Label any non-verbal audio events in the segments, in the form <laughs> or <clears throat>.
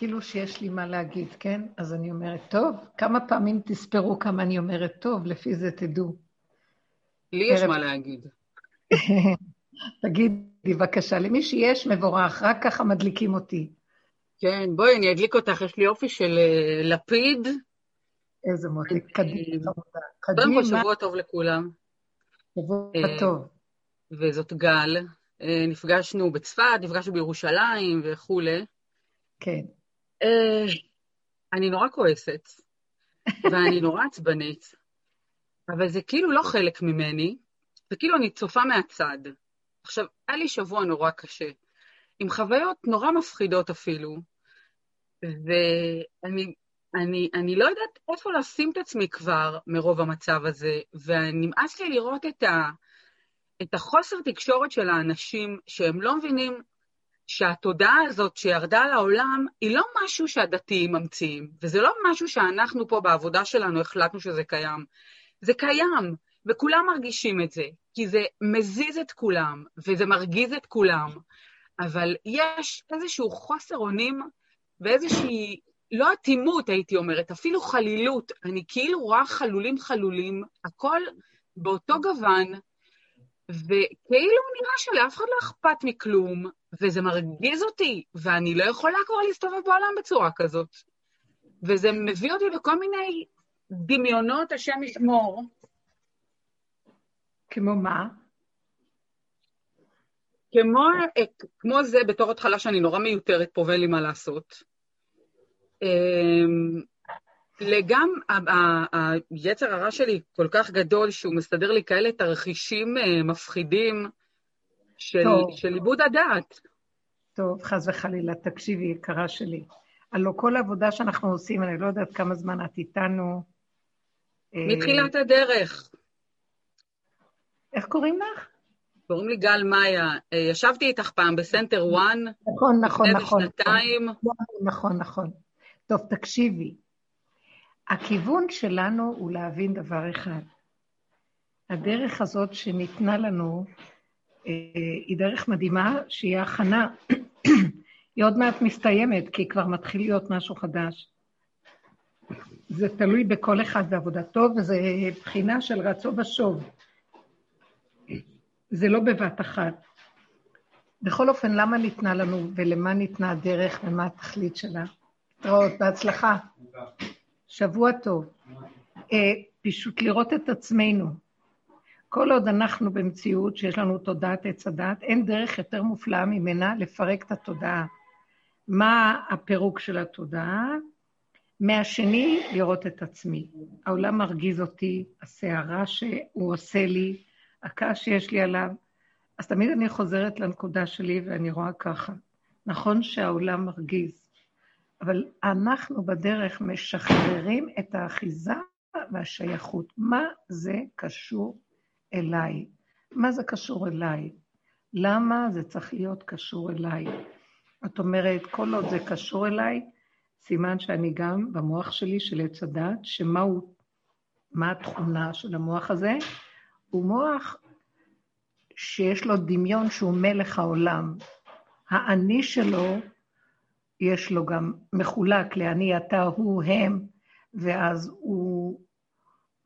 כאילו שיש לי מה להגיד, כן? אז אני אומרת, טוב, כמה פעמים תספרו כמה אני אומרת טוב, לפי זה תדעו. לי יש מה להגיד. <laughs> תגידי, בבקשה, למי שיש מבורך, רק ככה מדליקים אותי. כן, בואי, אני אדליק אותך, יש לי אופי של uh, לפיד. איזה מוטי, קדימה. קודם כל, שבוע טוב לכולם. שבוע טוב. וזאת גל. אה, נפגשנו בצפת, נפגשנו בירושלים וכולי. כן. אה, אני נורא כועסת, <laughs> ואני נורא עצבנית, אבל זה כאילו לא חלק ממני, וכאילו אני צופה מהצד. עכשיו, היה לי שבוע נורא קשה, עם חוויות נורא מפחידות אפילו, ואני אני, אני לא יודעת איפה לשים את עצמי כבר מרוב המצב הזה, ונמאס לי לראות את ה... את החוסר תקשורת של האנשים, שהם לא מבינים שהתודעה הזאת שירדה לעולם היא לא משהו שהדתיים ממציאים, וזה לא משהו שאנחנו פה בעבודה שלנו החלטנו שזה קיים. זה קיים, וכולם מרגישים את זה, כי זה מזיז את כולם, וזה מרגיז את כולם, אבל יש איזשהו חוסר אונים ואיזושהי, לא אטימות הייתי אומרת, אפילו חלילות. אני כאילו רואה חלולים חלולים, הכל באותו גוון, וכאילו נראה שלאף אחד לא אכפת מכלום, וזה מרגיז אותי, ואני לא יכולה כבר להסתובב בעולם בצורה כזאת. וזה מביא אותי לכל מיני דמיונות, השם ישמור. כמו מה? כמו, כמו זה בתור התחלה שאני נורא מיותרת פה ואין לי מה לעשות. אמ, לגם היצר הרע שלי כל כך גדול, שהוא מסדר לי כאלה תרחישים אה, מפחידים של, של עיבוד הדעת. טוב, חס וחלילה, תקשיבי, יקרה שלי. הלוא כל העבודה שאנחנו עושים, אני לא יודעת כמה זמן את איתנו. אה, מתחילת הדרך. איך קוראים לך? קוראים לי גל מאיה. אה, ישבתי איתך פעם בסנטר וואן. נכון, נכון, נכון. לפני שנתיים. נכון, נכון. טוב, תקשיבי. הכיוון שלנו הוא להבין דבר אחד. הדרך הזאת שניתנה לנו היא דרך מדהימה, שהיא הכנה. היא עוד מעט מסתיימת, כי כבר מתחיל להיות משהו חדש. זה תלוי בכל אחד בעבודתו, וזה בחינה של רצו ושוב. זה לא בבת אחת. בכל אופן, למה ניתנה לנו ולמה ניתנה הדרך ומה התכלית שלה? להתראות, בהצלחה. שבוע טוב. אה, פשוט לראות את עצמנו. כל עוד אנחנו במציאות שיש לנו תודעת עץ הדת, אין דרך יותר מופלאה ממנה לפרק את התודעה. מה הפירוק של התודעה? מהשני, לראות את עצמי. העולם מרגיז אותי, הסערה שהוא עושה לי, הכעס שיש לי עליו. אז תמיד אני חוזרת לנקודה שלי ואני רואה ככה. נכון שהעולם מרגיז, אבל אנחנו בדרך משחררים את האחיזה והשייכות. מה זה קשור אליי? מה זה קשור אליי? למה זה צריך להיות קשור אליי? את אומרת, כל עוד זה קשור אליי, סימן שאני גם במוח שלי של עץ הדת, שמה הוא, מה התכונה של המוח הזה? הוא מוח שיש לו דמיון שהוא מלך העולם. האני שלו יש לו גם מחולק לאני, אתה, הוא, הם, ואז הוא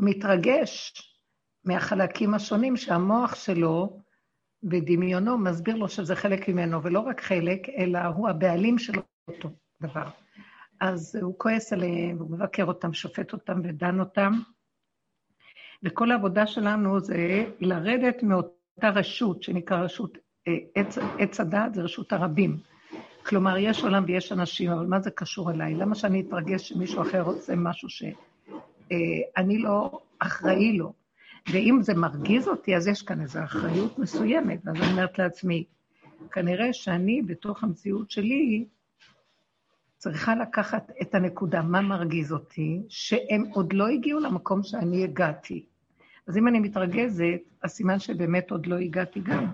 מתרגש מהחלקים השונים שהמוח שלו בדמיונו מסביר לו שזה חלק ממנו, ולא רק חלק, אלא הוא הבעלים של אותו דבר. אז הוא כועס עליהם, הוא מבקר אותם, שופט אותם ודן אותם. וכל העבודה שלנו זה לרדת מאותה רשות, שנקרא רשות אה, עץ, עץ הדת, זה רשות הרבים. כלומר, יש עולם ויש אנשים, אבל מה זה קשור אליי? למה שאני אתרגש שמישהו אחר עושה משהו שאני אה, לא אחראי לו? ואם זה מרגיז אותי, אז יש כאן איזו אחריות מסוימת, ואז אני אומרת לעצמי, כנראה שאני, בתוך המציאות שלי, צריכה לקחת את הנקודה, מה מרגיז אותי, שהם עוד לא הגיעו למקום שאני הגעתי. אז אם אני מתרגזת, אז סימן שבאמת עוד לא הגעתי גם.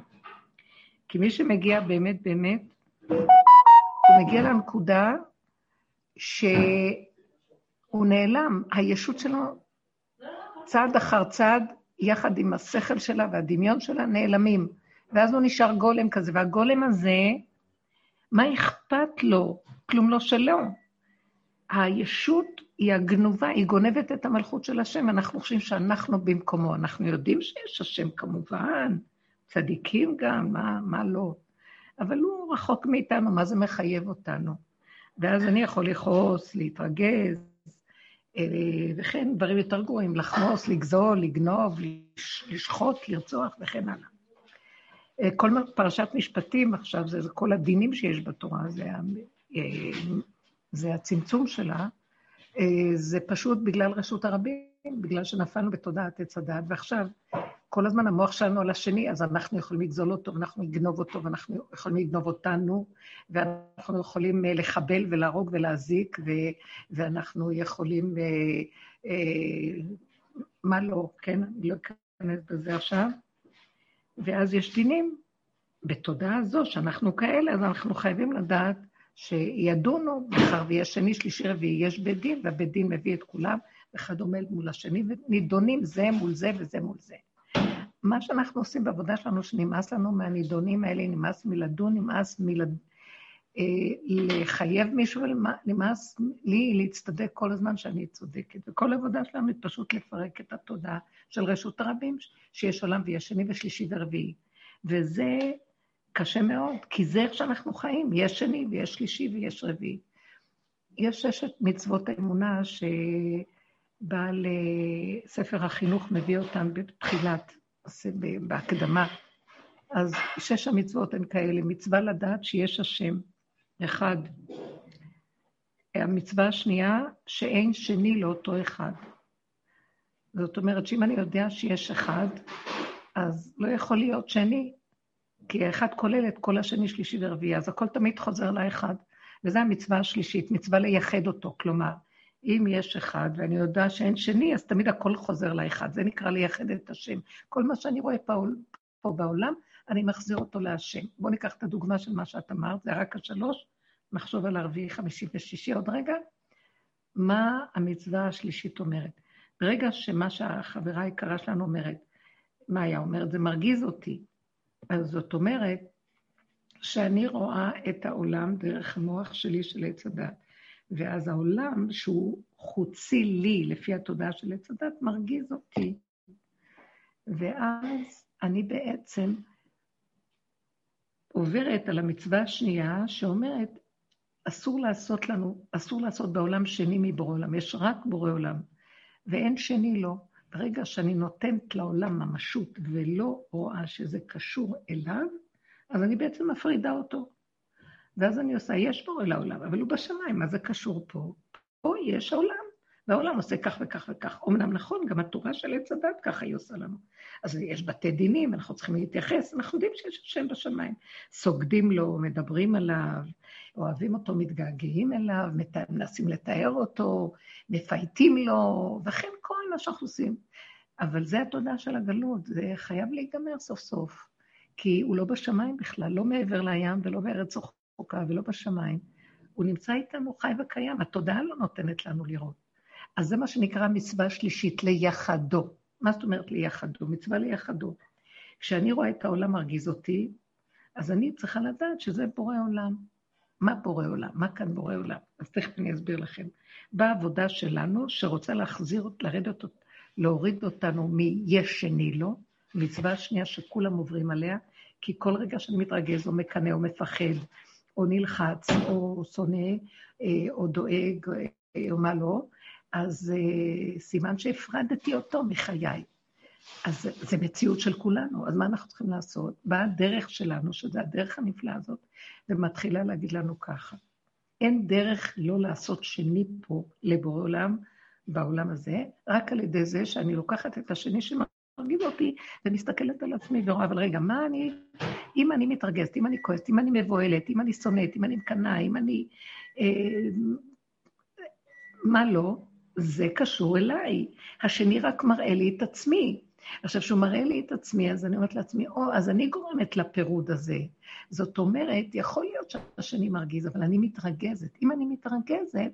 כי מי שמגיע באמת באמת, הוא מגיע לנקודה שהוא נעלם, הישות שלו צעד אחר צעד, יחד עם השכל שלה והדמיון שלה, נעלמים. ואז הוא נשאר גולם כזה, והגולם הזה מה אכפת לו? כלום לא שלו. הישות היא הגנובה, היא גונבת את המלכות של השם, אנחנו חושבים שאנחנו במקומו. אנחנו יודעים שיש השם כמובן, צדיקים גם, מה, מה לא. אבל הוא רחוק מאיתנו, מה זה מחייב אותנו? ואז אני יכול לכעוס, להתרגז, וכן דברים יותר גרועים, לחמוס, לגזול, לגנוב, לשחוט, לרצוח וכן הלאה. אה, כל פרשת משפטים עכשיו, זה, זה כל הדינים שיש בתורה, זה, אה, זה הצמצום שלה, זה פשוט בגלל רשות הרבים, בגלל שנפלנו בתודעת עץ הדעת, ועכשיו כל הזמן המוח שלנו על השני, אז אנחנו יכולים לגזול אותו, ואנחנו נגנוב אותו, ואנחנו יכולים לגנוב אותנו, ואנחנו יכולים אה, לחבל ולהרוג ולהזיק, ו- ואנחנו יכולים... אה, אה, מה לא, כן? אני לא אכנס בזה עכשיו. ואז יש דינים. בתודעה הזו, שאנחנו כאלה, אז אנחנו חייבים לדעת שידונו, מאחר ויש שני, שלישי, רביעי, יש בית דין, והבית דין מביא את כולם, עומד מול השני, ונידונים זה מול זה וזה מול זה. מה שאנחנו עושים בעבודה שלנו, שנמאס לנו מהנידונים האלה, נמאס מלדון, נמאס מלד... אה, לחייב מישהו, נמאס לי להצטדק כל הזמן שאני צודקת. וכל העבודה שלנו היא פשוט לפרק את התודעה של רשות הרבים, שיש עולם ויש שני ושלישי ורביעי. וזה קשה מאוד, כי זה איך שאנחנו חיים, יש שני ויש שלישי ויש רביעי. יש ששת מצוות האמונה שבעל אה, ספר החינוך מביא אותן בתחילת בהקדמה. אז שש המצוות הן כאלה, מצווה לדעת שיש השם, אחד. המצווה השנייה, שאין שני לאותו אחד. זאת אומרת שאם אני יודע שיש אחד, אז לא יכול להיות שני, כי האחד כולל את כל השני, שלישי ורביעי, אז הכל תמיד חוזר לאחד. וזו המצווה השלישית, מצווה לייחד אותו. כלומר, אם יש אחד ואני יודע שאין שני, אז תמיד הכל חוזר לאחד. זה נקרא לייחד את השם. כל מה שאני רואה פה, פה בעולם, אני מחזיר אותו להשם. בואו ניקח את הדוגמה של מה שאת אמרת, זה רק השלוש, נחשוב על הרביעי, חמישי ושישי עוד רגע. מה המצווה השלישית אומרת? ברגע שמה שהחברה היקרה שלנו אומרת, מה היה אומרת? זה מרגיז אותי. אז זאת אומרת שאני רואה את העולם דרך המוח שלי של עץ הדת. ואז העולם, שהוא חוצי לי, לפי התודעה של עץ הדת, מרגיז אותי. ואז אני בעצם עוברת על המצווה השנייה, שאומרת, אסור לעשות לנו, אסור לעשות בעולם שני מבורא עולם, יש רק בורא עולם, ואין שני לו. ברגע שאני נותנת לעולם ממשות ולא רואה שזה קשור אליו, אז אני בעצם מפרידה אותו. ואז אני עושה, יש בורא לעולם, אבל הוא בשמיים, מה זה קשור פה? פה יש העולם, והעולם עושה כך וכך וכך. אמנם נכון, גם התורה של עץ הדת ככה היא עושה לנו. אז יש בתי דינים, אנחנו צריכים להתייחס, אנחנו יודעים שיש השם בשמיים. סוגדים לו, מדברים עליו, אוהבים אותו, מתגעגעים אליו, מנסים לתאר אותו, מפייטים לו, וכן כל מה שאנחנו עושים. אבל זה התודעה של הגלות, זה חייב להיגמר סוף סוף. כי הוא לא בשמיים בכלל, לא מעבר לים ולא בארץ רחוקה ולא בשמיים. הוא נמצא איתנו חי וקיים, התודעה לא נותנת לנו לראות. אז זה מה שנקרא מצווה שלישית, ליחדו. מה זאת אומרת ליחדו? מצווה ליחדו. כשאני רואה את העולם מרגיז אותי, אז אני צריכה לדעת שזה בורא עולם. מה בורא עולם? מה כאן בורא עולם? אז תכף אני אסביר לכם. בעבודה שלנו, שרוצה להחזיר, לרדת, להוריד אותנו מ"יש שני לו", מצווה שנייה שכולם עוברים עליה, כי כל רגע שאני מתרגז או מקנא או מפחד, או נלחץ, או שונא, אה, או דואג, אה, או מה לא, אז אה, סימן שהפרדתי אותו מחיי. אז זה מציאות של כולנו, אז מה אנחנו צריכים לעשות? באה הדרך שלנו, שזו הדרך הנפלאה הזאת, ומתחילה להגיד לנו ככה. אין דרך לא לעשות שני פה לבורא עולם, בעולם הזה, רק על ידי זה שאני לוקחת את השני שמרגיז אותי ומסתכלת על עצמי ורואה, אבל רגע, מה אני, אם אני מתרגזת, אם אני כועסת, אם אני מבוהלת, אם אני שונאת, אם אני מקנאה, אם אני... אה, מה לא? זה קשור אליי. השני רק מראה לי את עצמי. עכשיו, כשהוא מראה לי את עצמי, אז אני אומרת לעצמי, או, אז אני גורמת לפירוד הזה. זאת אומרת, יכול להיות שהשני מרגיז, אבל אני מתרגזת. אם אני מתרגזת,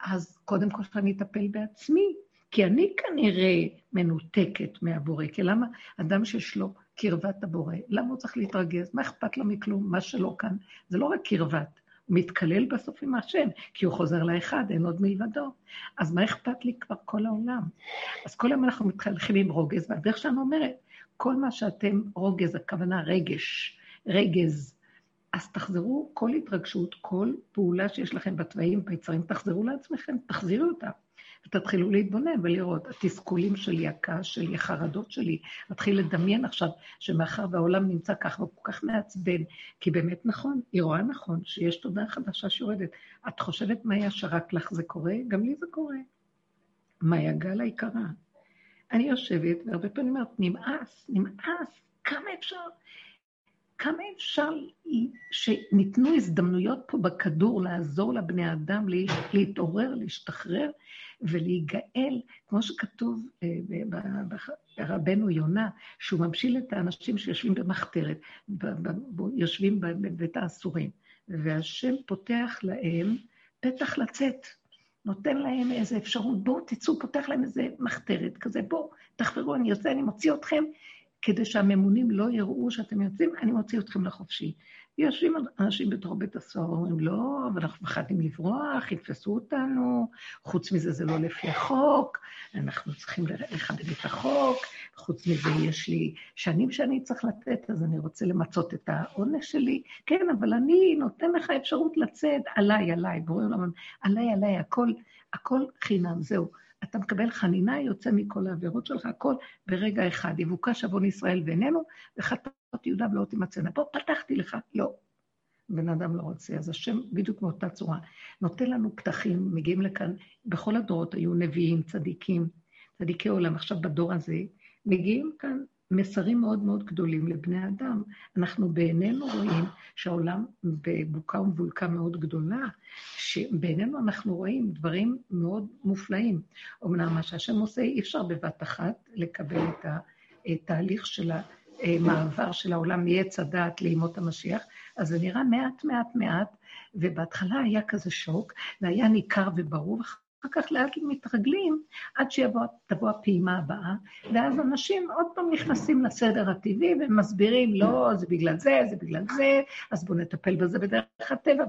אז קודם כל שאני אטפל בעצמי, כי אני כנראה מנותקת מהבורא. כי למה אדם שיש לו קרבת הבורא. למה הוא צריך להתרגז? מה אכפת לו מכלום? מה שלא כאן. זה לא רק קרבת, מתקלל בסוף עם השם, כי הוא חוזר לאחד, אין עוד מלבדו. אז מה אכפת לי כבר כל העולם? אז כל היום אנחנו מתחלכים עם רוגז, והדרך שלנו אומרת, כל מה שאתם, רוגז, הכוונה רגש, רגז, אז תחזרו כל התרגשות, כל פעולה שיש לכם בתוואים, ביצרים, תחזרו לעצמכם, תחזירו אותה. ותתחילו להתבונן ולראות, התסכולים שלי, הכעס שלי, החרדות שלי, מתחיל לדמיין עכשיו שמאחר והעולם נמצא ככה, הוא כל כך מעצבן, כי באמת נכון, היא רואה נכון, שיש תודעה חדשה שיורדת. את חושבת, מאיה, שרק לך זה קורה? גם לי זה קורה. מאיה גל היקרה. אני יושבת, והרבה פעמים אומרת, נמאס, נמאס, כמה אפשר? כמה אפשר שניתנו הזדמנויות פה בכדור לעזור לבני אדם להתעורר, להשתחרר ולהיגאל, כמו שכתוב אה, ברבנו יונה, שהוא ממשיל את האנשים שיושבים במחתרת, יושבים בבית האסורים, והשם פותח להם פתח לצאת. נותן להם איזו אפשרות, בואו תצאו, פותח להם איזה מחתרת כזה, בואו, תחברו, אני יוצא, אני מוציא אתכם, כדי שהממונים לא יראו שאתם יוצאים, אני מוציא אתכם לחופשי. יושבים אנשים בתוך בית הסוהר, אומרים, לא, אבל אנחנו לברוח, יתפסו אותנו, חוץ מזה זה לא לפי החוק, אנחנו צריכים לכבד את החוק, חוץ מזה יש לי שנים שאני צריך לתת, אז אני רוצה למצות את העונש שלי. כן, אבל אני נותן לך אפשרות לצאת, עליי, עליי, בורא עולם, עליי, עליי, הכל, הכל חינם, זהו. אתה מקבל חנינה, יוצא מכל העבירות שלך, הכל ברגע אחד. יבוקש עוון ישראל ואיננו, וחטאות יהודה ולא תימצאנה. פה פתחתי לך, לא. בן אדם לא רוצה. אז השם בדיוק מאותה צורה. נותן לנו פתחים, מגיעים לכאן, בכל הדורות היו נביאים, צדיקים, צדיקי עולם. עכשיו בדור הזה, מגיעים כאן מסרים מאוד מאוד גדולים לבני אדם. אנחנו בעינינו רואים שהעולם בבוקה ומבולקה מאוד גדולה, שבעינינו אנחנו רואים דברים מאוד מופלאים. אמנם מה שהשם עושה, אי אפשר בבת אחת לקבל את התהליך של המעבר של העולם מעץ הדעת לימות המשיח, אז זה נראה מעט מעט מעט, ובהתחלה היה כזה שוק, והיה ניכר וברור, אחר כך לאט מתרגלים עד שתבוא הפעימה הבאה, ואז אנשים עוד פעם נכנסים לסדר הטבעי ומסבירים, לא, זה בגלל זה, זה בגלל זה, אז בואו נטפל בזה בדרך הטבע.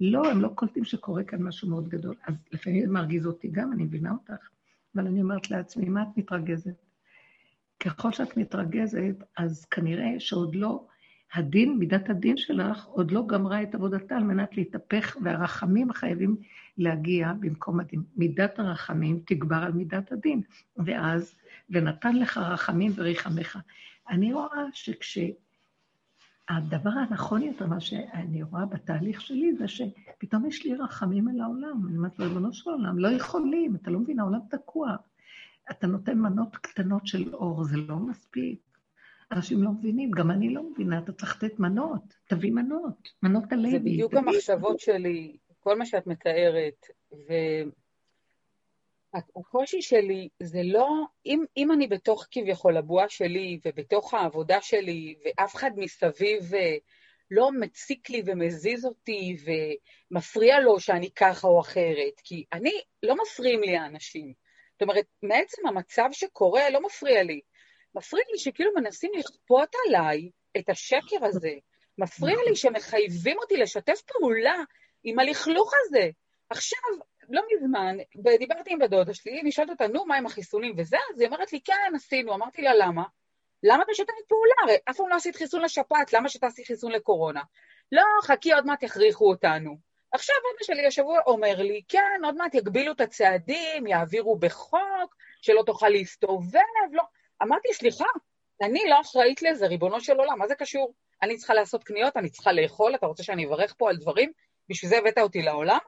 לא, הם לא קולטים שקורה כאן משהו מאוד גדול. אז לפעמים זה מרגיז אותי גם, אני מבינה אותך, אבל אני אומרת לעצמי, מה את מתרגזת? ככל שאת מתרגזת, אז כנראה שעוד לא הדין, מידת הדין שלך, עוד לא גמרה את עבודתה על מנת להתהפך, והרחמים חייבים להגיע במקום הדין. מידת הרחמים תגבר על מידת הדין, ואז, ונתן לך רחמים וריחמך. אני רואה שכשהדבר הנכון יותר, מה שאני רואה בתהליך שלי, זה שפתאום יש לי רחמים על העולם. אני אומרת ריבונו של עולם, לא יכולים, אתה לא מבין, העולם תקוע. אתה נותן מנות קטנות של אור, זה לא מספיק. אנשים לא מבינים, גם אני לא מבינה, אתה צריך לתת מנות, תביא מנות, מנות הלוי. זה בדיוק. המחשבות שלי, כל מה שאת מתארת, והקושי שלי זה לא, אם, אם אני בתוך כביכול הבועה שלי ובתוך העבודה שלי, ואף אחד מסביב אה, לא מציק לי ומזיז אותי ומפריע לו שאני ככה או אחרת, כי אני, לא מפריעים לי האנשים. זאת אומרת, מעצם המצב שקורה לא מפריע לי. מפריע לי שכאילו מנסים לכפות עליי את השקר הזה. מפריע לי שמחייבים אותי לשתף פעולה עם הלכלוך הזה. עכשיו, לא מזמן, דיברתי עם בדודה שלי, אני שואלת אותה, נו, מה עם החיסונים וזה? אז היא אומרת לי, כן, עשינו. אמרתי לה, למה? למה את משתפת פעולה? הרי אף פעם לא עשית חיסון לשפעת, למה שתעשי חיסון לקורונה? לא, חכי, עוד מעט יכריחו אותנו. עכשיו אבא שלי השבוע אומר לי, כן, עוד מעט יגבילו את הצעדים, יעבירו בחוק, שלא תוכל להסתובב, לא. אמרתי, סליחה, אני לא אחראית לזה, ריבונו של עולם, מה זה קשור? אני צריכה לעשות קניות, אני צריכה לאכול, אתה רוצה שאני אברך פה על דברים? בשביל זה הבאת אותי לעולם?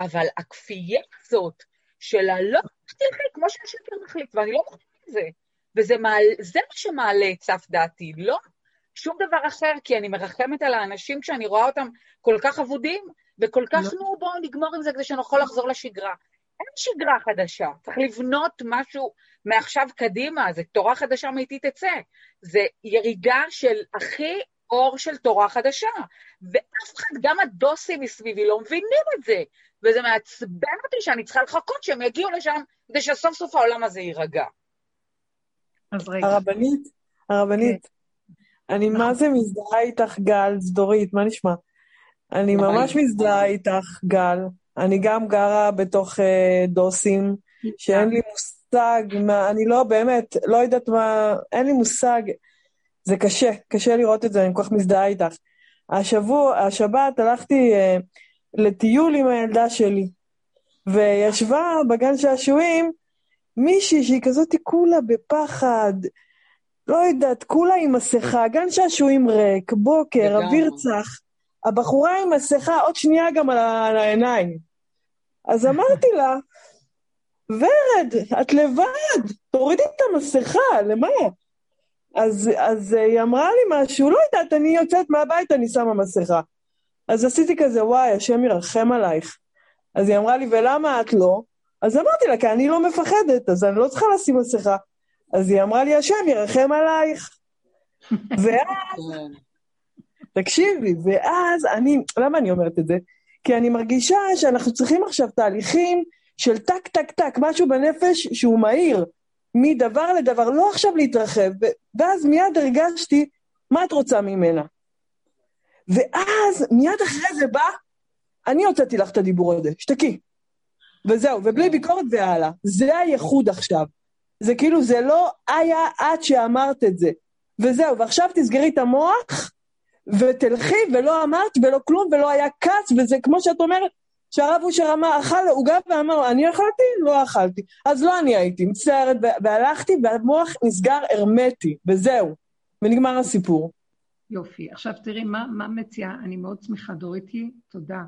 אבל הכפייה הזאת של הלא תלכי, כמו שהשקר מחליט, ואני לא מוכנה לזה. וזה מעל, זה מה שמעלה את סף דעתי, לא שום דבר אחר, כי אני מרחמת על האנשים כשאני רואה אותם כל כך אבודים, וכל כך, לא. נו, בואו נגמור עם זה כדי שנוכל לחזור לשגרה. אין שגרה חדשה, צריך לבנות משהו מעכשיו קדימה, זה תורה חדשה מאיתי תצא. זה ירידה של הכי אור של תורה חדשה. ואף אחד, גם הדוסים מסביבי לא מבינים את זה. וזה מעצבן אותי שאני צריכה לחכות שהם יגיעו לשם כדי שסוף סוף העולם הזה יירגע. אז רגע. הרבנית, הרבנית, אני מה נכון. זה מזדהה איתך, גל, דורית, מה נשמע? אני ממש מזדהה איתך, גל. אני גם גרה בתוך uh, דוסים, שאין לי מושג מה, אני לא, באמת, לא יודעת מה, אין לי מושג. זה קשה, קשה לראות את זה, אני כל כך מזדהה איתך. השבוע, השבת, הלכתי uh, לטיול עם הילדה שלי, וישבה בגן שעשועים מישהי שהיא כזאת כולה בפחד, לא יודעת, כולה עם מסכה, גן שעשועים ריק, בוקר, אוויר צח. הבחורה עם מסכה, עוד שנייה גם על העיניים. אז אמרתי לה, ורד, את לבד, תורידי את המסכה, למה? אז, אז היא אמרה לי משהו, לא יודעת, אני יוצאת מהבית, אני שמה מסכה. אז עשיתי כזה, וואי, השם ירחם עלייך. אז היא אמרה לי, ולמה את לא? אז אמרתי לה, כי אני לא מפחדת, אז אני לא צריכה לשים מסכה. אז היא אמרה לי, השם ירחם עלייך. <laughs> ואז, תקשיבי, ואז אני, למה אני אומרת את זה? כי אני מרגישה שאנחנו צריכים עכשיו תהליכים של טק, טק, טק, משהו בנפש שהוא מהיר, מדבר לדבר, לא עכשיו להתרחב. ואז מיד הרגשתי, מה את רוצה ממנה? ואז מיד אחרי זה בא, אני הוצאתי לך את הדיבור הזה, שתקי. וזהו, ובלי ביקורת והלאה. זה הייחוד עכשיו. זה כאילו, זה לא היה את שאמרת את זה. וזהו, ועכשיו תסגרי את המוח, ותלכי, ולא אמרת, ולא כלום, ולא היה כץ, וזה כמו שאת אומרת, שהרב אושר אמר, אכל עוגה ואמר, אני אכלתי? לא אכלתי. אז לא אני הייתי, מצטערת, והלכתי, והמוח נסגר הרמטי, וזהו. ונגמר הסיפור. יופי. עכשיו תראי, מה, מה מציעה? אני מאוד שמחה, דוריתי, תודה.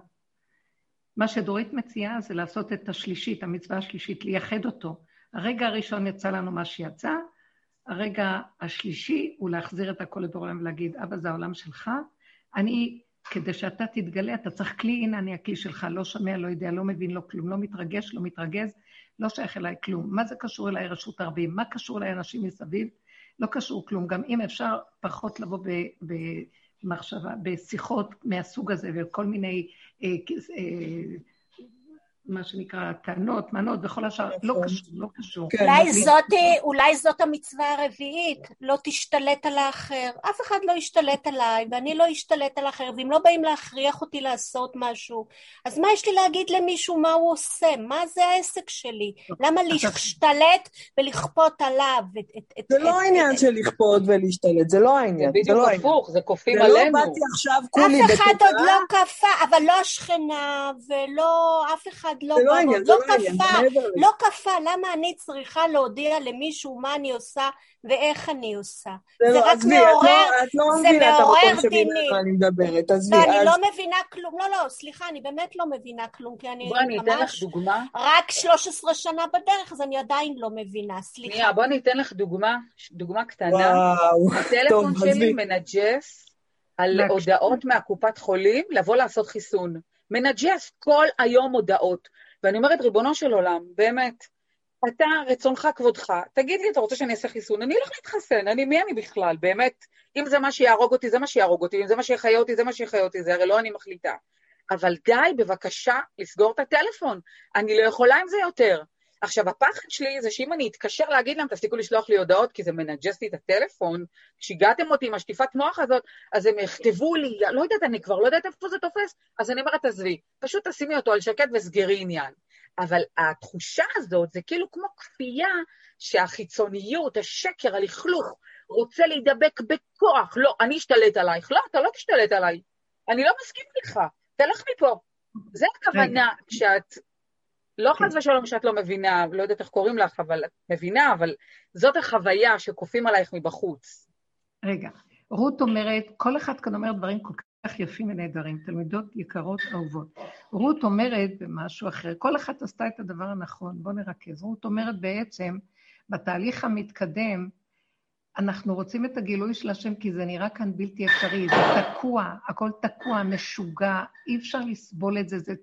מה שדורית מציעה זה לעשות את השלישית, המצווה השלישית, לייחד אותו. הרגע הראשון יצא לנו מה שיצא, הרגע השלישי הוא להחזיר את הכל לבורא עולם ולהגיד, אבא זה העולם שלך, אני, כדי שאתה תתגלה, אתה צריך כלי, הנה אני הכלי שלך, לא שומע, לא יודע, לא מבין, לא כלום, לא מתרגש, לא מתרגז, לא שייך אליי כלום. מה זה קשור אליי רשות הרבים? מה קשור אליי אנשים מסביב? לא קשור כלום. גם אם אפשר פחות לבוא במחשבה, בשיחות מהסוג הזה וכל מיני אה, אה, מה שנקרא טענות, מנות וכל השאר, לא. קשור, לא קשור. כן. אולי, זאת, אולי זאת המצווה הרביעית, לא תשתלט על האחר. אף אחד לא ישתלט עליי, ואני לא אשתלט על האחר, ואם לא באים להכריח אותי לעשות משהו, אז מה יש לי להגיד למישהו מה הוא עושה? מה זה העסק שלי? למה להשתלט ולכפות עליו? זה לא העניין של לכפות ולהשתלט, זה לא העניין. זה בדיוק לא הפוך, זה כופים עלינו. זה לא באתי עכשיו כולי בתודעה. אף אחד עוד לא כפה, אבל לא השכנה, ולא אף אחד... אחד לא, לא, עניין, לא, לא כפה, לא כפה, למה אני צריכה להודיע למישהו מה אני עושה ואיך אני עושה? זה, זה לא, רק עזבי, מעורר, את לא, את לא מבינה את המקום שממנו אני מדברת, עזבי. לא, אני לא מבינה כלום, לא, לא, סליחה, אני באמת לא מבינה כלום, כי אני בואי אני אתן לך דוגמה. רק 13 שנה בדרך, אז אני עדיין לא מבינה, סליחה. שנייה, בואי אני אתן לך דוגמה, דוגמה קטנה. וואו, <laughs> הטלפון שלי מנג'ס על הודעות מהקופת חולים לבוא לעשות חיסון. מנג'ס כל היום הודעות. ואני אומרת, ריבונו של עולם, באמת, אתה, רצונך, כבודך, תגיד לי, אתה רוצה שאני אעשה חיסון? אני הולך להתחסן, אני, מי אני בכלל? באמת, אם זה מה שיהרוג אותי, זה מה שיהרוג אותי, אם זה מה שיחיה אותי, זה מה שיחיה אותי, זה הרי לא אני מחליטה. אבל די, בבקשה, לסגור את הטלפון. אני לא יכולה עם זה יותר. עכשיו, הפחד שלי זה שאם אני אתקשר להגיד להם, תפסיקו לשלוח לי הודעות, כי זה מנג'ס לי את הטלפון, שיגעתם אותי עם השטיפת מוח הזאת, אז הם יכתבו לי, לא יודעת, אני כבר לא יודעת איפה זה תופס, אז אני אומרת, עזבי, פשוט תשימי אותו על שקט וסגרי עניין. אבל התחושה הזאת זה כאילו כמו כפייה שהחיצוניות, השקר, הלכלוך, רוצה להידבק בכוח. לא, אני אשתלט עלייך. לא, אתה לא תשתלט עליי. אני לא מסכים איתך, תלך מפה. זה הכוונה כשאת לא כן. חס ושלום שאת לא מבינה, לא יודעת איך קוראים לך, אבל את מבינה, אבל זאת החוויה שכופים עלייך מבחוץ. רגע, רות אומרת, כל אחד כאן אומר דברים כל כך יפים ונהדרים, תלמידות יקרות אהובות. רות אומרת במשהו אחר, כל אחת עשתה את הדבר הנכון, בואו נרכז. רות אומרת בעצם, בתהליך המתקדם, אנחנו רוצים את הגילוי של השם כי זה נראה כאן בלתי אפשרי, זה תקוע, הכל תקוע, משוגע, אי אפשר לסבול את זה, זה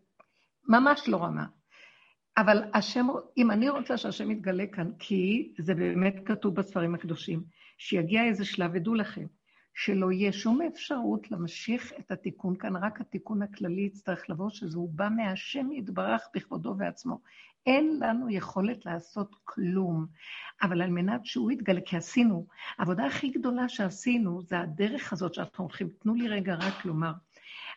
ממש לא רמה. אבל השם, אם אני רוצה שהשם יתגלה כאן, כי זה באמת כתוב בספרים הקדושים, שיגיע איזה שלב, ודעו לכם, שלא יהיה שום אפשרות להמשיך את התיקון כאן, רק התיקון הכללי יצטרך לבוא, שזה הוא בא מהשם יתברך בכבודו ועצמו. אין לנו יכולת לעשות כלום, אבל על מנת שהוא יתגלה, כי עשינו, העבודה הכי גדולה שעשינו זה הדרך הזאת שאנחנו הולכים, תנו לי רגע רק לומר,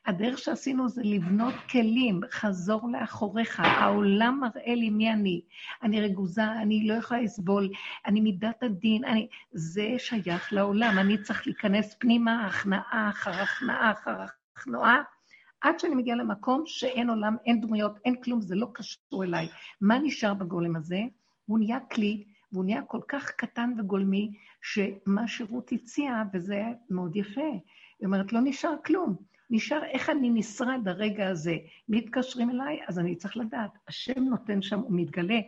הדרך שעשינו זה לבנות כלים, חזור לאחוריך, העולם מראה לי מי אני. אני רגוזה, אני לא יכולה לסבול, אני מידת הדין, אני... זה שייך לעולם, אני צריך להיכנס פנימה, הכנעה אחר הכנעה אחר הכנעה, עד שאני מגיעה למקום שאין עולם, אין דמויות, אין כלום, זה לא קשור אליי. מה נשאר בגולם הזה? הוא נהיה כלי, והוא נהיה כל כך קטן וגולמי, שמה שרות הציעה, וזה מאוד יפה, היא אומרת, לא נשאר כלום. נשאר איך אני נשרד הרגע הזה. מתקשרים אליי, אז אני צריך לדעת. השם נותן שם, הוא מתגלה,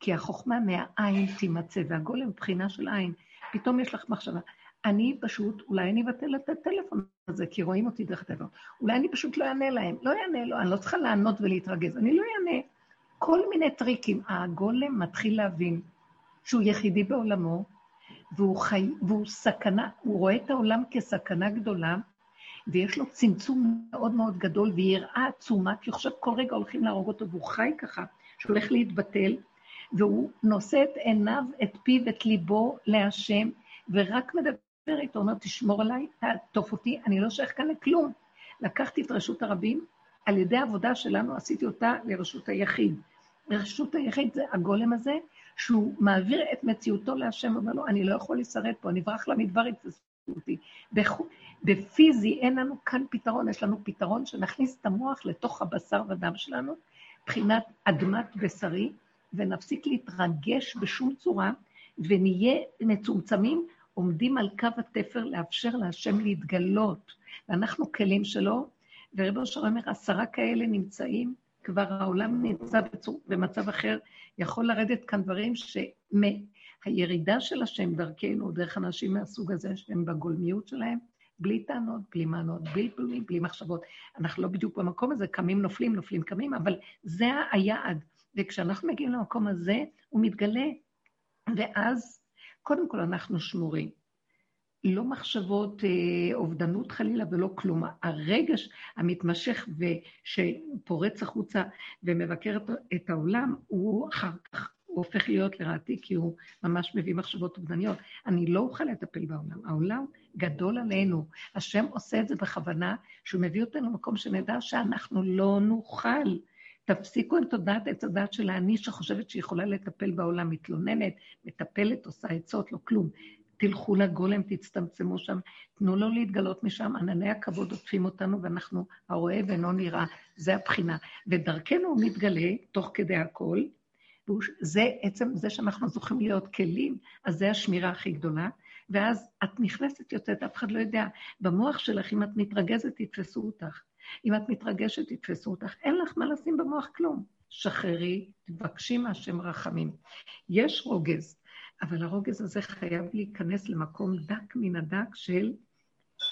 כי החוכמה מהעין תימצא, והגולם מבחינה של עין. פתאום יש לך מחשבה. אני פשוט, אולי אני אבטל את הטלפון הזה, כי רואים אותי דרך הטלפון. אולי אני פשוט לא אענה להם. לא אענה לו, אני לא צריכה לענות ולהתרגז. אני לא אענה. כל מיני טריקים. הגולם מתחיל להבין שהוא יחידי בעולמו, והוא, חי, והוא סכנה, הוא רואה את העולם כסכנה גדולה, ויש לו צמצום מאוד מאוד גדול ויראה עצומה, כי הוא חושב כל רגע הולכים להרוג אותו, והוא חי ככה, שהולך להתבטל, והוא נושא את עיניו, את פיו, את ליבו להשם, ורק מדבר איתו, אומר, תשמור עליי, תעטוף אותי, אני לא שייך כאן לכלום. לקחתי את רשות הרבים, על ידי העבודה שלנו עשיתי אותה לרשות היחיד. רשות היחיד זה הגולם הזה, שהוא מעביר את מציאותו להשם, אומר לו, אני לא יכול לשרד פה, אני אברח למדבר, אותי. בפיזי אין לנו כאן פתרון, יש לנו פתרון שנכניס את המוח לתוך הבשר ודם שלנו, מבחינת אדמת בשרי, ונפסיק להתרגש בשום צורה, ונהיה מצומצמים, עומדים על קו התפר לאפשר להשם להתגלות. ואנחנו כלים שלו, ורב אושר אומר, עשרה כאלה נמצאים, כבר העולם נמצא במצב אחר, יכול לרדת כאן דברים שהירידה של השם דרכנו, דרך אנשים מהסוג הזה, שהם בגולמיות שלהם, בלי טענות, בלי מענות, בלי בלי, בלי מחשבות. אנחנו לא בדיוק במקום הזה, קמים, נופלים, נופלים, קמים, אבל זה היעד. וכשאנחנו מגיעים למקום הזה, הוא מתגלה, ואז קודם כל אנחנו שמורים. לא מחשבות אה, אובדנות חלילה ולא כלום. הרגש המתמשך ושפורץ החוצה ומבקר את, את העולם, הוא אחר כך, הוא הופך להיות לרעתי, כי הוא ממש מביא מחשבות אובדניות. אני לא אוכל לטפל בעולם. העולם גדול עלינו. השם עושה את זה בכוונה, שהוא מביא אותנו למקום שנדע שאנחנו לא נוכל. תפסיקו עם תודעת עץ הדת של האני שחושבת שהיא יכולה לטפל בעולם, מתלוננת, מטפלת, עושה עצות, לא כלום. תלכו לגולם, תצטמצמו שם, תנו לו להתגלות משם, ענני הכבוד עוטפים אותנו, ואנחנו, הרואה ואינו נראה, זה הבחינה. ודרכנו הוא מתגלה, תוך כדי הכל, זה עצם זה שאנחנו זוכים להיות כלים, אז זה השמירה הכי גדולה, ואז את נכנסת, יוצאת, אף אחד לא יודע. במוח שלך, אם את מתרגזת, יתפסו אותך. אם את מתרגשת, יתפסו אותך. אין לך מה לשים במוח כלום. שחררי, תבקשי מהשם רחמים. יש רוגז, אבל הרוגז הזה חייב להיכנס למקום דק מן הדק של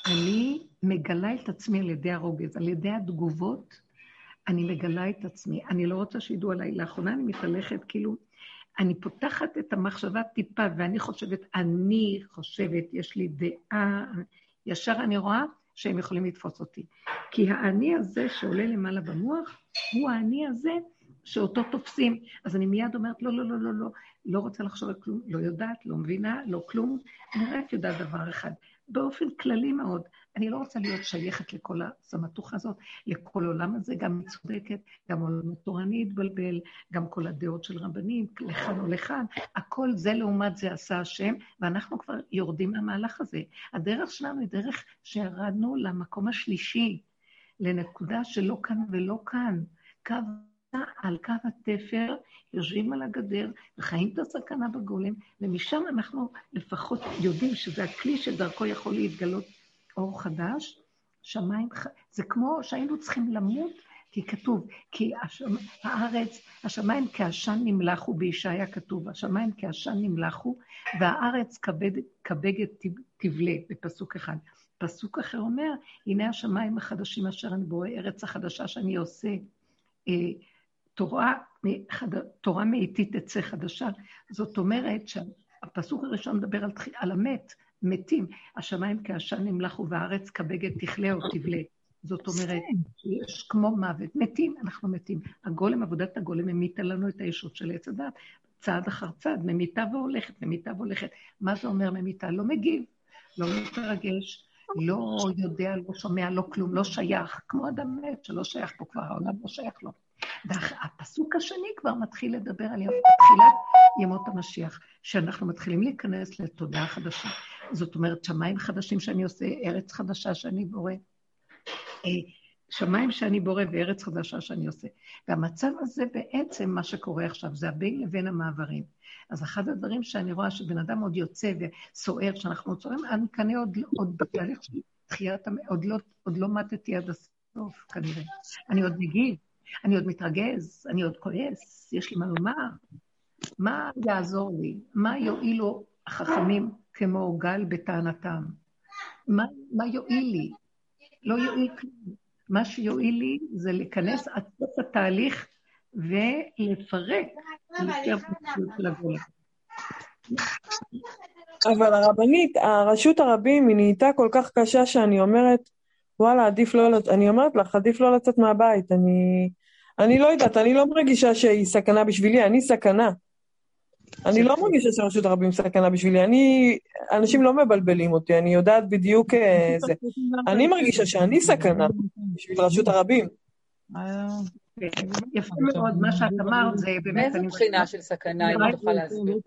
אני מגלה את עצמי על ידי הרוגז, על ידי התגובות, אני מגלה את עצמי. אני לא רוצה שידעו עליי. לאחרונה אני מתהלכת, כאילו, אני פותחת את המחשבה טיפה, ואני חושבת, אני חושבת, יש לי דעה, ישר אני רואה שהם יכולים לתפוס אותי. כי האני הזה שעולה למעלה במוח, הוא האני הזה שאותו תופסים. אז אני מיד אומרת, לא, לא, לא, לא, לא, לא רוצה לחשוב על כלום, לא יודעת, לא מבינה, לא כלום. אני רק יודעת דבר אחד, באופן כללי מאוד, אני לא רוצה להיות שייכת לכל הסמטוחה הזאת, לכל עולם הזה, גם צודקת, גם עולם התורני התבלבל, גם כל הדעות של רבנים, לכאן או לכאן, הכל זה לעומת זה עשה השם, ואנחנו כבר יורדים מהמהלך הזה. הדרך שלנו היא דרך שירדנו למקום השלישי, לנקודה שלא כאן ולא כאן. קו על קו התפר, יושבים על הגדר וחיים את הסכנה בגולם, ומשם אנחנו לפחות יודעים שזה הכלי שדרכו יכול להתגלות אור חדש. שמיים, זה כמו שהיינו צריכים למות, כי כתוב, כי השמ... הארץ, השמיים כעשן נמלחו, בישעיה כתוב, השמיים כעשן נמלחו, והארץ כבד, כבגת תבלה, בפסוק אחד. פסוק אחר אומר, הנה השמיים החדשים אשר אני בורא, ארץ החדשה שאני עושה. תורה, תורה מאיתי תצא חדשה. זאת אומרת שהפסוק הראשון מדבר על, על המת, מתים. השמיים כעשן נמלחו והארץ כבגד תכלה או תבלה. זאת אומרת, יש כמו מוות. מתים, אנחנו מתים. הגולם, עבודת הגולם המיתה לנו את הישות של עץ הדת. צעד אחר צעד, ממיתה והולכת, ממיתה והולכת. מה זה אומר ממיתה? לא מגיב, לא מתרגש, לא יודע, לא שומע, לא כלום, לא שייך. כמו אדם מת שלא שייך פה כבר, העולם לא שייך לו. והפסוק השני כבר מתחיל לדבר על תחילת ימות המשיח, שאנחנו מתחילים להיכנס לתודעה חדשה. זאת אומרת, שמיים חדשים שאני עושה, ארץ חדשה שאני בורא. אה, שמיים שאני בורא וארץ חדשה שאני עושה. והמצב הזה בעצם, מה שקורה עכשיו, זה הבין לבין המעברים. אז אחד הדברים שאני רואה שבן אדם עוד יוצא וסוער, שאנחנו צוערים, אני כנראה עוד, עוד בתהליך של תחיית, עוד לא, עוד לא מתתי עד הסוף, כנראה. אני עוד מגיב, אני עוד מתרגז, אני עוד כועס, יש לי מה לומר. מה יעזור לי? מה יועילו החכמים כמו גל בטענתם? מה, מה יועיל לי? לא יועיל כלום. מה שיועיל לי זה להיכנס עד סוף התהליך ולפרק. אבל הרבנית, הרשות הרבים היא נהייתה כל כך קשה שאני אומרת, וואלה, עדיף לא, אני אומרת לך, עדיף לא לצאת מהבית. אני, אני לא יודעת, אני לא מרגישה שהיא סכנה בשבילי, אני סכנה. אני לא מרגישה שרשות הרבים סכנה בשבילי, אני... אנשים לא מבלבלים אותי, אני יודעת בדיוק אה, <laughs> זה. אני מרגישה שאני סכנה בשביל רשות הרבים. יפה מאוד, מה שאת אמרת זה באמת... מאיזה בחינה של סכנה, אם תוכל להסביר?